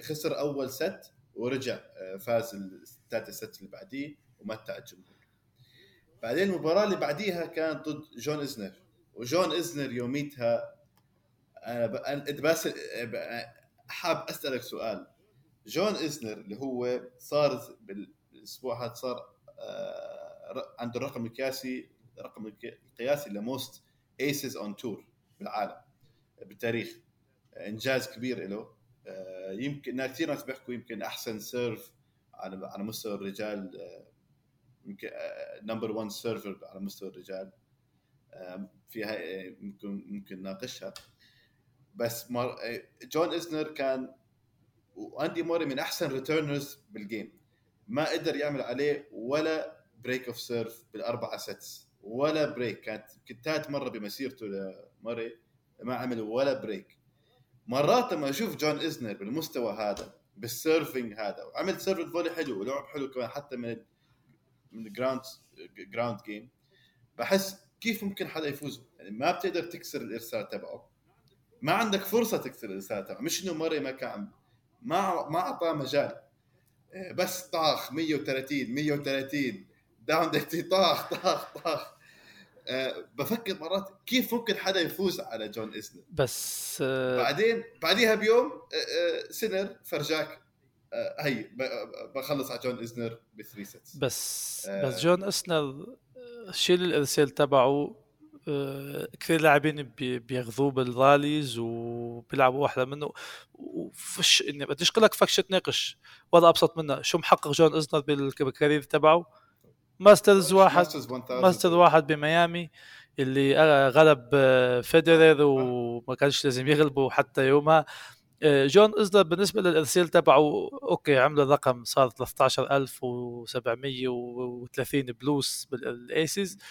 خسر أول set ورجع آه، فاز الثالث set اللي بعديه ومتع الجمهور بعدين المباراة اللي بعديها كانت ضد جون إزنر. وجون إزنر يوميتها أنا انت بس حاب أسألك سؤال. جون إزنر اللي هو صار بالأسبوع هذا صار آه، عنده الرقم القياسي الرقم القياسي ل most aces on tour بالعالم. بالتاريخ إنجاز كبير له آه، يمكن كثير ناس بيحكوا يمكن أحسن serve على على مستوى الرجال. آه، يمكن number 1 server على مستوى الرجال. فيها ممكن ممكن نناقشها. بس. جون إزنر كان وأندي موري من أحسن returners بال game ما قدر يعمل عليه ولا break of serve بالأربعة sets ولا break كانت ثالث مرة بمسيرته لموري. ما عمل ولا break مرات لما أشوف جون ازنر بالمستوى هذا بال serving هذا وعمل serve volley حلو ولعب حلو كمان حتى من من ال ground ground game بحس كيف ممكن حدا يفوز. يعني ما بتقدر تكسر الإرسال تبعه. ما عندك فرصة تكسر الإرسال تبعه. مش إنه موري ما كان ما ما أعطاه مجال. إيه، بس طاخ 130 130 down طاخ طاخ طاخ. بفكر مرات كيف ممكن حدا يفوز على جون اسنر بس أه بعدين بعديها بيوم آه، سينر فرجاك هي بخلص على جون اسنر ب three sets. بس بس جون اسنر شيل الارسال تبعه كثير لاعبين بياخذوه بال rallies وبيلعبوا واحدة منه. وفش إني بديش أقول لك فكش تناقش ولا أبسط منها شو محقق جون اسنر بال career تبعه؟ Masters واحد Masters واحد بميامي اللي غلب آه، فيدرر وما كانش لازم يغلبه حتى يومها. آه، جون إزنر بالنسبة للارسال تبعه okay عمل الرقم صار 13730 plus بال aces آه،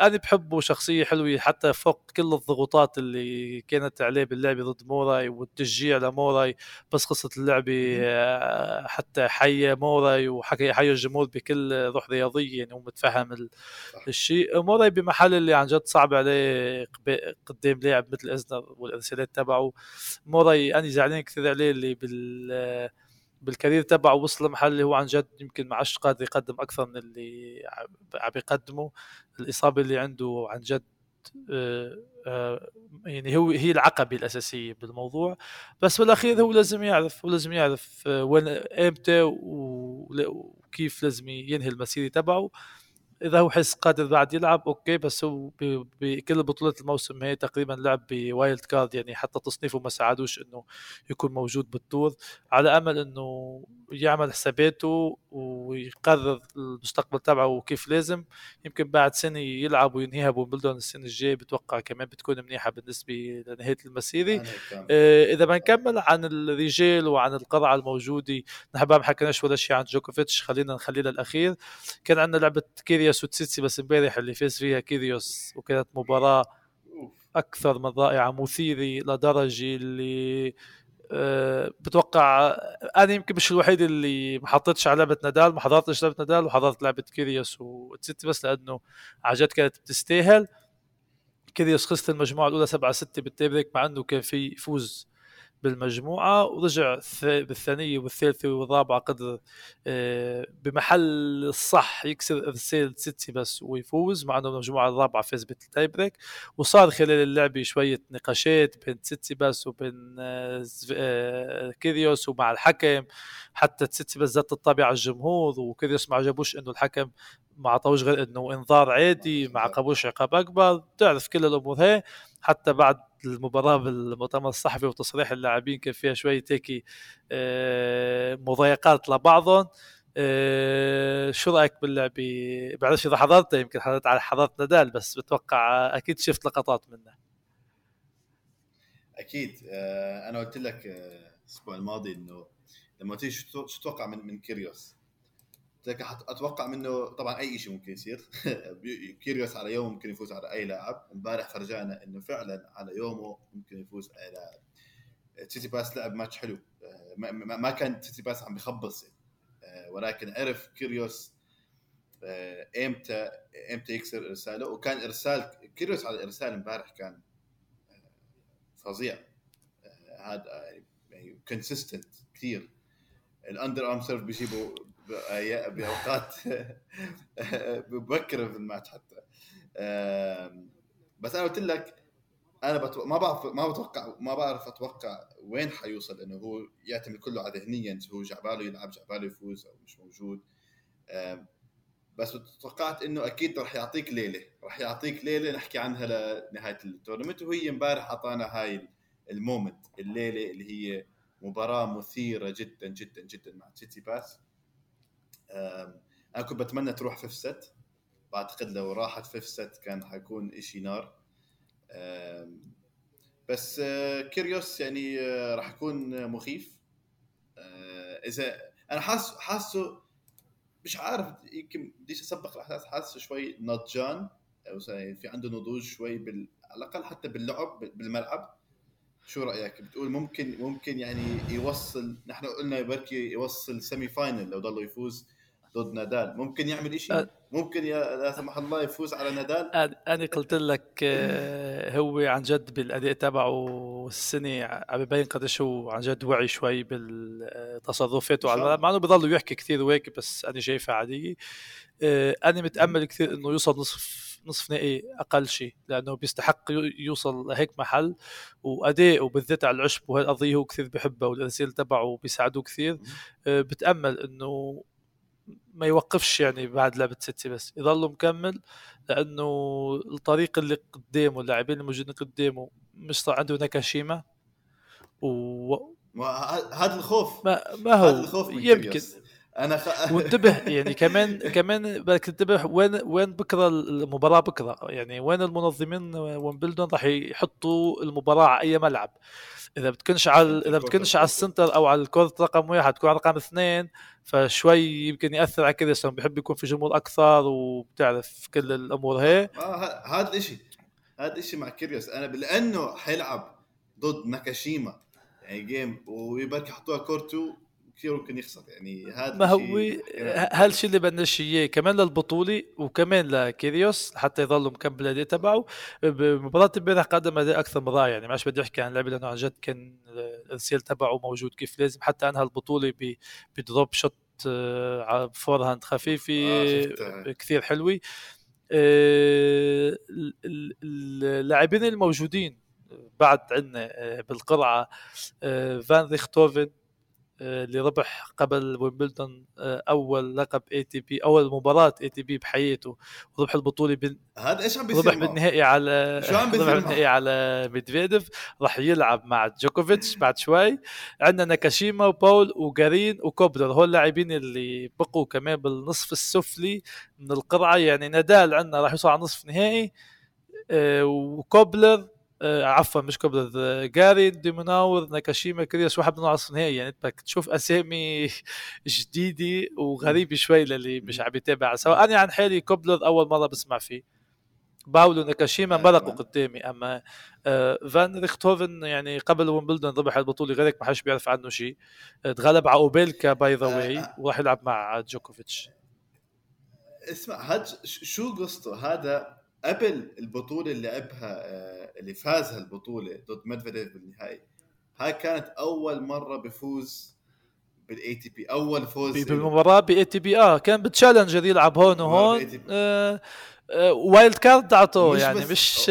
أنا بحبه شخصية حلوة حتى فوق كل الضغوطات اللي كانت عليه باللعبة ضد موراي والتشجيع لموراي بس قصه اللعبة آه، حتى حي موراي وحكى حيا الجمهور بكل روح رياضية يعني ومتفهم الشيء. موراي بمحل اللي عن جد صعب عليه قدام لاعب مثل ازنر والارسالات تبعه. موراي أنا زعلان كثير عليه اللي بال بالكارير تبعه وصل لمحل اللي هو عن جد يمكن ما عادش قادر يقدم أكثر من اللي عم يقدمه. الإصابة اللي عنده عن جد آه، آه، يعني هو هي العقبة الأساسية بالموضوع. بس بالأخير هو لازم يعرف هو لازم يعرف آه، وين إمتى وكيف لازم ينهي المسيرة تبعه. إذا هو حس قادر بعد يلعب okay بس هو بكل بطولات الموسم هي تقريبا لعب ب wild card يعني حتى تصنيفه ما ساعدوش إنه يكون موجود بال tour على أمل إنه يعمل حساباته ويقرر المستقبل تبعه وكيف لازم. يمكن بعد سنة يلعب وينهيها بويمبلدون السنة الجاية بتوقع كمان بتكون منيحة بالنسبة لنهاية المسيرة. آه إذا بنكمل عن الرجال وعن القرعة الموجودة نحن ما حكيناش ولا شيء عن جوكوفيتش خلينا نخليه للأخير. كان عندنا لعبة كيريوس وتسيتسيباس امبارح اللي فاز فيها كيريوس وكانت مباراة أكثر من رائعة مثيرة لدرجة اللي أه بتوقع أنا يمكن مش الوحيد اللي ما حطيتش على لعبة نادال ما حضرتش لعبة نادال وحضرت لعبة كيريوس وتسيتسيباس لأنه جد كانت بتستاهل. كيريوس خسرت المجموعة الأولى 7 6 بال tie break مع إنه كان في فوز بالمجموعة ورجع بالثانية والثالثة والرابعة قدر آه، بمحل الصح يكسر إرسال تسيتسيباس ويفوز مع أنه المجموعة الرابعة فاز بال tie break. وصار خلال اللعبة شوية نقاشات بين تسيتسيباس وبين آه، آه، كيريوس ومع الحكم. حتى تسيتسيباس ذات الطابة على الجمهور وكيريوس ما عجبوش إنه الحكم ما عطوش غير إنه إنذار عادي ما عقبوش عقاب أكبر. بتعرف كل الأمور هي حتى بعد المباراه بالمؤتمر الصحفي وتصريح اللاعبين كان فيها شوية هيك آه، مضايقات لبعضهم. آه، شو رأيك باللعبه؟ بعرفش إذا حضرتها يمكن حضرت على حضرت نادال بس بتوقع أكيد شفت لقطات منه. أكيد. آه، أنا قلت لك الأسبوع الماضي إنه لما تيجي شو تتوقع من من كيريوس؟ أتوقع منه طبعا أي شيء ممكن يصير. [LAUGHS] كيريوس على يوم ممكن يفوز على أي لاعب. امبارح فرجعنا إنه فعلا على يومه ممكن يفوز اي لاعب تسيتسيباس لعب ماتش حلو. آه، ما كان تسيتسيباس عم بخبص. آه، ولكن عرف كيريوس آه، إمتى إمتى يكسر إرساله. وكان إرسال كيريوس على الارسال امبارح كان فظيع. هذا يعني consistent كثير. ال underarm serve بيجيبوا بأوقات [LAUGHS] مبكره في الماتش حتى. بس أنا قلت لك أنا بتو... ما بعرف ما بتوقع ما بعرف أتوقع وين حيوصل لأنه هو يعتمد كله على ذهنيا هو جعباله يلعب جعباله يفوز أو مش موجود. بس توقعت إنه أكيد راح يعطيك ليلة. راح يعطيك ليلة نحكي عنها لنهاية ال tournament وهي امبارح أعطانا هاي ال moment الليلة اللي هي مباراة مثيرة جدا جدا جدا مع تسيتسيباس أنا كنت بتمنى تروح fifth set. بعتقد لو راحت fifth set كان حيكون إشي نار. بس آه، كيريوس يعني آه، راح يكون مخيف. آه، إذا أنا حاسه حاسه مش عارف يمكن بديش أسبق الأحداث حاسه شوي نضجان أو في عنده نضوج شوي بال... على الأقل حتى باللعب بالملعب. شو رأيك؟ بتقول ممكن ممكن يعني يوصل نحن قلنا بركي يوصل semi final لو ضل يفوز. ضد نادال. ممكن يعمل شيء ممكن يا لا سمح الله يفوز على نادال؟ أنا قلت لك آه، هو عن جد بالأداء تبعه السنة عم يبين قديش هو عن جد وعي شوي بالتصرفاته على مع إنه بضل يحكي كثير وهيك بس أنا شايفها عادية. آه، أنا متأمل كثير إنه يوصل نصف نصف نهائي أقل شيء لأنه بيستحق يوصل لهيك محل. وأداء وبالذات على العشب وهالقضية هو كثير بحبها والارسال تبعه بيساعدوه كثير. بتأمل إنه ما يوقفش يعني بعد لعبة سيتي بس يضل مكمل لأنه الطريق اللي قدامه اللاعبين الموجودين قدامه مش صار عنده نكاشيما و هذا الخوف. ما, ما هو. الخوف يمكن. أنا خ... [LAUGHS] وانتبه يعني كمان كمان بدك تنتبه وين وين بكرة المباراة بكرة. يعني وين المنظمين ويمبلدون راح يحطوا المباراة على أي ملعب. إذا بتكونش على إذا بتكونش على السنتر أو على الكورت رقم واحد تكون على رقم اثنين فشوي يمكن يأثر على كذا. بحب يكون في جمهور أكثر وبتعرف كل الأمور. هي؟ آه هذا الشيء هذا الشيء مع كيريوس. أنا لأنه حيلعب ضد ناكاشيما. يعني جيم ويبقى يحطوها كورتو كثير ممكن يخسر يعني هذا ما هو هالشيء اللي بدنا إياه كمان للبطولة وكمان لكيريوس حتى يضل مكمل الاداء تبعه. بمباراة امبارح قدم أداء أكثر من رائع يعني ما بدي أحكي عن اللعبه لأنه عن جد كان الارسال تبعه موجود كيف لازم. حتى أنهى البطولة ب drop shot آه، على forehand خفيفه آه كثير حلوة. آه، اللاعبين الموجودين بعد عندنا آه، بالقرعة فان ريختوفن اللي ربح قبل ويمبلدون آه، أول لقب ATP أول مباراة ATP بحياته وربح البطولة بن... هذا إيش عم بيصير ربح بالنهائي على [LAUGHS] شو عم [LAUGHS] ربح بالنهائي على ميدفيديف راح يلعب مع جوكوفيتش بعد شوي. عندنا ناكاشيما وباول وجارين وكوبلر هول اللاعبين اللي بقوا كمان بالنصف السفلي من القرعة. يعني نادال عندنا راح يوصل على نصف نهائي آه، وكوبلر آه عفوا مش كوبلر آه، جارين ديميناور ناكاشيما كيريوس واحد من نصف النهائي يعني بدك تشوف أسامي [LAUGHS] جديدة وغريبه شوي للي مش عم يتابع. سواء أنا عن حالي كوبلر أول مرة بسمع فيه. باول وناكاشيما مرقوا قدامي. أما آه فان ريختوفن يعني قبل ويمبلدون ربح البطولة غيرك ما حدش بيعرف عنه شيء. تغلب على أوبيلكا by the way وراح يلعب مع جوكوفيتش. اسمع هاد شو قصته؟ هذا قبل البطولة اللي لعبها آه، اللي فاز هالبطوله ضد ميدفيديف بالنهائي هاي كانت أول مرة بفوز بال ATP أول فوز بالمباراة ب ATP آه كان ب challenger يلعب هون وهون آه آه wild card أعطوه يعني مش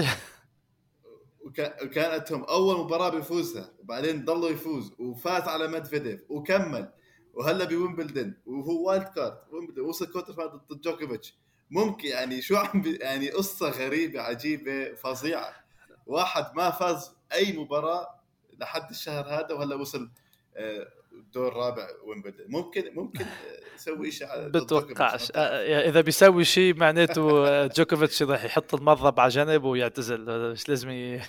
وكانت هاي أول مباراة بيفوزها وبعدين ضلوا يفوز وفاز على ميدفيديف وكمل. وهلا بويمبلدن وهو wild card وصل quarter ضد جوكوفيتش. ممكن يعني شو عم يعني قصة غريبة عجيبة فظيعة. واحد ما فاز أي مباراة لحد الشهر هذا وهلا وصل الدور آه، الرابع ويمبلدون ممكن ممكن يسوي شيء على بتوقعش. آه، إذا بيسوي شيء معناته آه، جوكوفيتش راح يحط المضرب على جنب ويعتزل. مش لازم ي...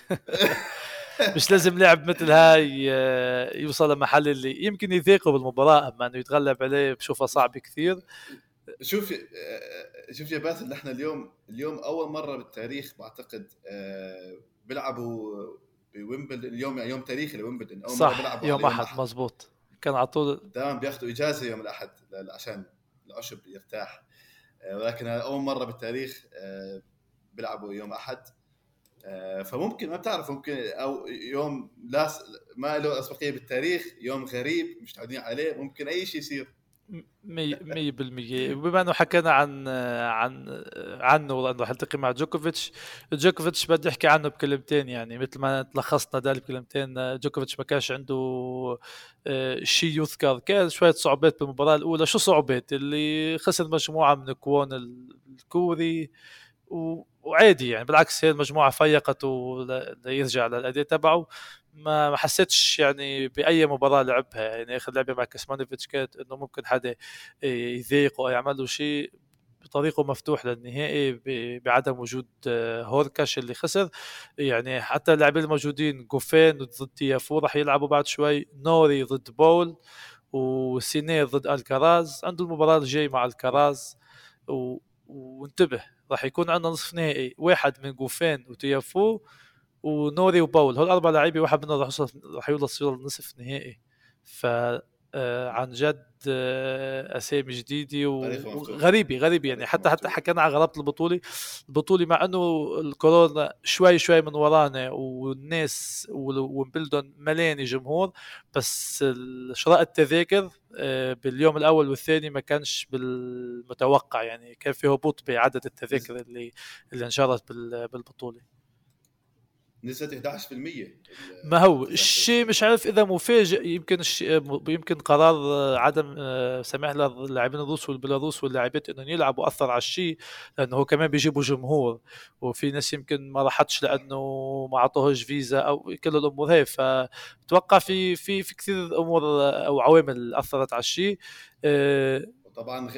[LAUGHS] مش لازم لاعب مثل هاي يوصل لمحل اللي يمكن يضايقه بالمباراة أما إنه يتغلب عليه بشوفها صعب كثير. شوف شوف يا باسل نحن اليوم اليوم أول مرة بالتاريخ بعتقد آه، بيلعبوا بويمبل اليوم يعني يوم تاريخي لويمبلدون أول صح مره يوم أحد. مزبوط كان على طول دائما بياخذوا إجازة يوم الأحد عشان العشب يرتاح. آه، ولكن أول مرة بالتاريخ آه، بيلعبوا يوم أحد. فممكن ما بتعرف ممكن أو يوم لا ما له أسبقية بالتاريخ يوم غريب مش متعودين عليه ممكن أي شيء يصير. مية بالمية. وبما أنه حكينا عن عن عنه وأنه حلتقي مع جوكوفيتش جوكوفيتش بدي أحكي عنه بكلمتين يعني. مثل ما تلخصنا ده بكلمتين جوكوفيتش ما كانش عنده آه، شيء يذكر. كان شوية صعوبات بالمباراة الأولى. شو صعوبات؟ اللي خسر مجموعة من كوون الكوري. وعادي يعني. بالعكس هي المجموعة فيقته ليرجع للأداء تبعه. ما حسيتش يعني بأي مباراة لعبها. يعني آخر لعبة مع كاسمانوفيتش كانت إنه ممكن حدا يضايقه أو يعمل له شيء بطريقة مفتوح للنهائي بعدم وجود آه، هوركاش اللي خسر. يعني حتى اللاعبين الموجودين جوفان ضد تيافو راح يلعبوا بعد شوي نوري ضد بول وسينر ضد ألكاراز عنده المباراة الجاي مع ألكاراز و... وانتبه راح يكون عندنا نصف نهائي واحد من جوفان وتيافو ونوري وباول. هول أربع لعيبه واحد منهم راح يوصل راح يوصل نصف نهائي. ف آه، عن جد آه، أسامي جديدة وغريبه غريبة يعني. حتى حتى حكينا عن غرابه البطولة. البطولة مع إنه الكورونا شوي شوي من ورانا والناس ومبلدون مليانه جمهور بس شراء التذاكر آه، باليوم الأول والثاني ما كانش بالمتوقع يعني. كان في هبوط بعدد التذاكر اللي اللي انشرت بالبطولة. نسبة 11% ما هو؟ الشيء مش عارف إذا مفاجئ يمكن يمكن قرار عدم آه، سماح للاعبين الروس والبيلاروس واللاعبات إنهم يلعبوا أثر على الشيء لأنه هو كمان بيجيبوا جمهور وفي ناس يمكن ما راحتش لأنه ما اعطوهاش فيزا أو كل الأمور هي فبتوقع في في في كثير أمور أو عوامل أثرت على الشيء. آه، طبعا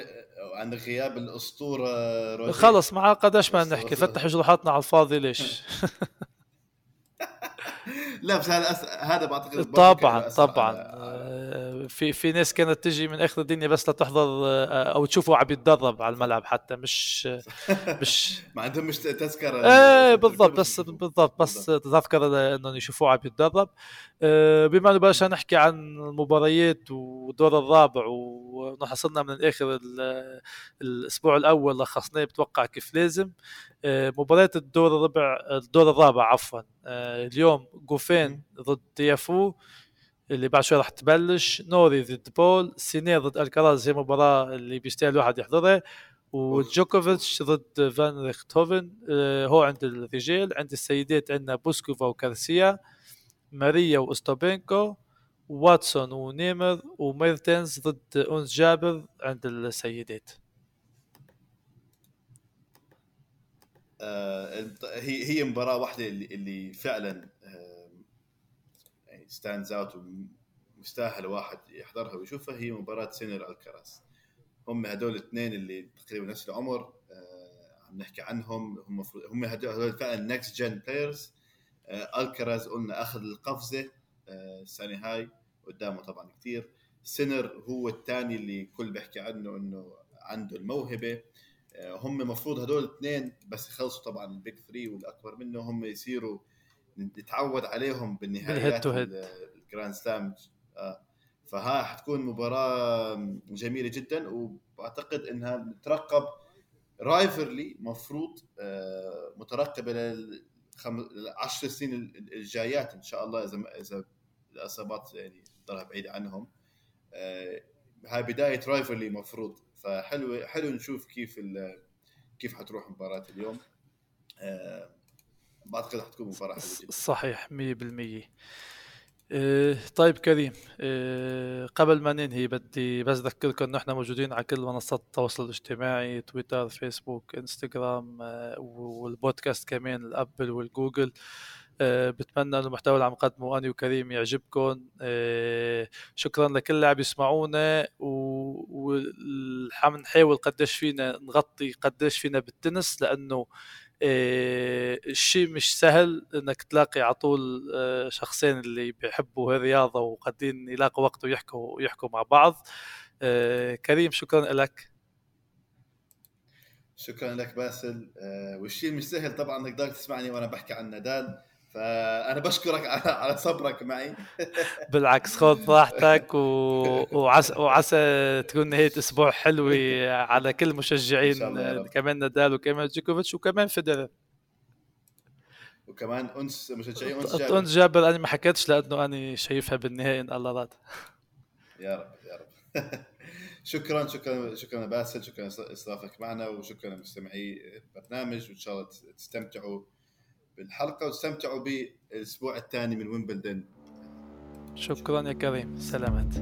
عند غياب الأسطورة خلص ما قداش ما نحكي فتح جروحاتنا على الفاضي ليش؟ [LAUGHS] لا بس هذا أس... هذا بعتقد طبعا طبعا. آه، في في ناس كانت تجي من اخر الدنيا بس لتحضر آه، أو تشوفه عم يتدرب على الملعب حتى مش [LAUGHS] مش ما عندهم مش تذكرة. إيه بالضبط بس بالضبط بس تذكرة إنهم يشوفوه عم يتدرب. آه، بما إنه بلشنا نحكي عن المباريات والدور الرابع ونحن صرنا من الآخر الأسبوع الأول لخصناه بتوقع كيف لازم. مباريات الدور الربع الدور الرابع عفوا. اليوم جوفين ضد تيافو اللي بعد شوي راح تبلش. نوري ضد بول. سينر ضد الكراز هي مباراة اللي بيستاهل الواحد يحضرها. وجوكوفيتش ضد فان ريختوفن آه، هو عند الرجال. عند السيدات عندنا بوسكوفا وكارسيا ماريا وأستوبينكو. واتسون ونيمر وميرتنز ضد اونس جابر عند السيدات. آه هي هي مباراة واحدة اللي, اللي فعلا يعني stands out ومستاهل واحد يحضرها ويشوفها. هي مباراة سينر الكراز هم هدول الاثنين اللي تقريبا نفس العمر آه عم نحكي عنهم. هم هم هدول فعلا next gen players الكراز قلنا أخذ القفزة. السنة هاي قدامه طبعا كثير سينر هو الثاني اللي الكل بيحكي عنه إنه عنده الموهبة. آه هم المفروض هدول الاثنين بس يخلصوا طبعا ال big 3 والأكبر منه هم يصيروا نتعود عليهم بالنهايات ال Grand Slam آه فها حتكون مباراة جميلة جدا واعتقد إنها نترقب رايفرلي مفروض آه مترقبه للعشر سنين الجايات إن شاء الله إذا إذا الإصابات يعني تضلها بعيده عنهم. آه هاي بداية رايفرلي مفروض. فحلو حلو نشوف كيف كيف حتروح مباراة اليوم. آه بعتقد حتكون مباراة حلوة صحيح 100% إيه طيب كريم إيه قبل ما ننهي بدي بس أذكركم إنه إحنا موجودين على كل منصات التواصل الاجتماعي تويتر فيسبوك إنستغرام آه والبودكاست كمان الأبل والجوجل. بتمنى إنه المحتوى اللي عم نقدمه أنا وكريم يعجبكم. شكرا لكل اللي عم يسمعونا وحنحاول نحاول قديش فينا نغطي قديش فينا بالتنس لأنه الشيء مش سهل إنك تلاقي على طول آه، شخصين اللي بيحبوا الرياضة وقادرين يلاقوا وقت ويحكوا ويحكوا مع بعض. آه، كريم شكرا لك. شكرا لك باسل. آه، والشيء مش سهل طبعا إنك تقدر تسمعني وأنا بحكي عن نادال. فأنا بشكرك على على صبرك معي. [LAUGHS] بالعكس خذ راحتك و... وعسى وعسى تكون نهاية أسبوع حلوة على كل مشجعين كمان نادال وكمان جوكوفيتش وكمان فيدرر. وكمان أنس مشجعين أنس جابر. أنس جابر أنا ما حكيتش لأنه أنا شايفها بالنهاية إن الله راد. يا رب يا رب. [LAUGHS] شكرا شكرا شكرا باسل شكرا استضافتك معنا وشكرا لمستمعي البرنامج وإن شاء الله تستمتعوا بالحلقة واستمتعوا بالأسبوع الثاني من ويمبلدن شكرا يا كريم. سلامات.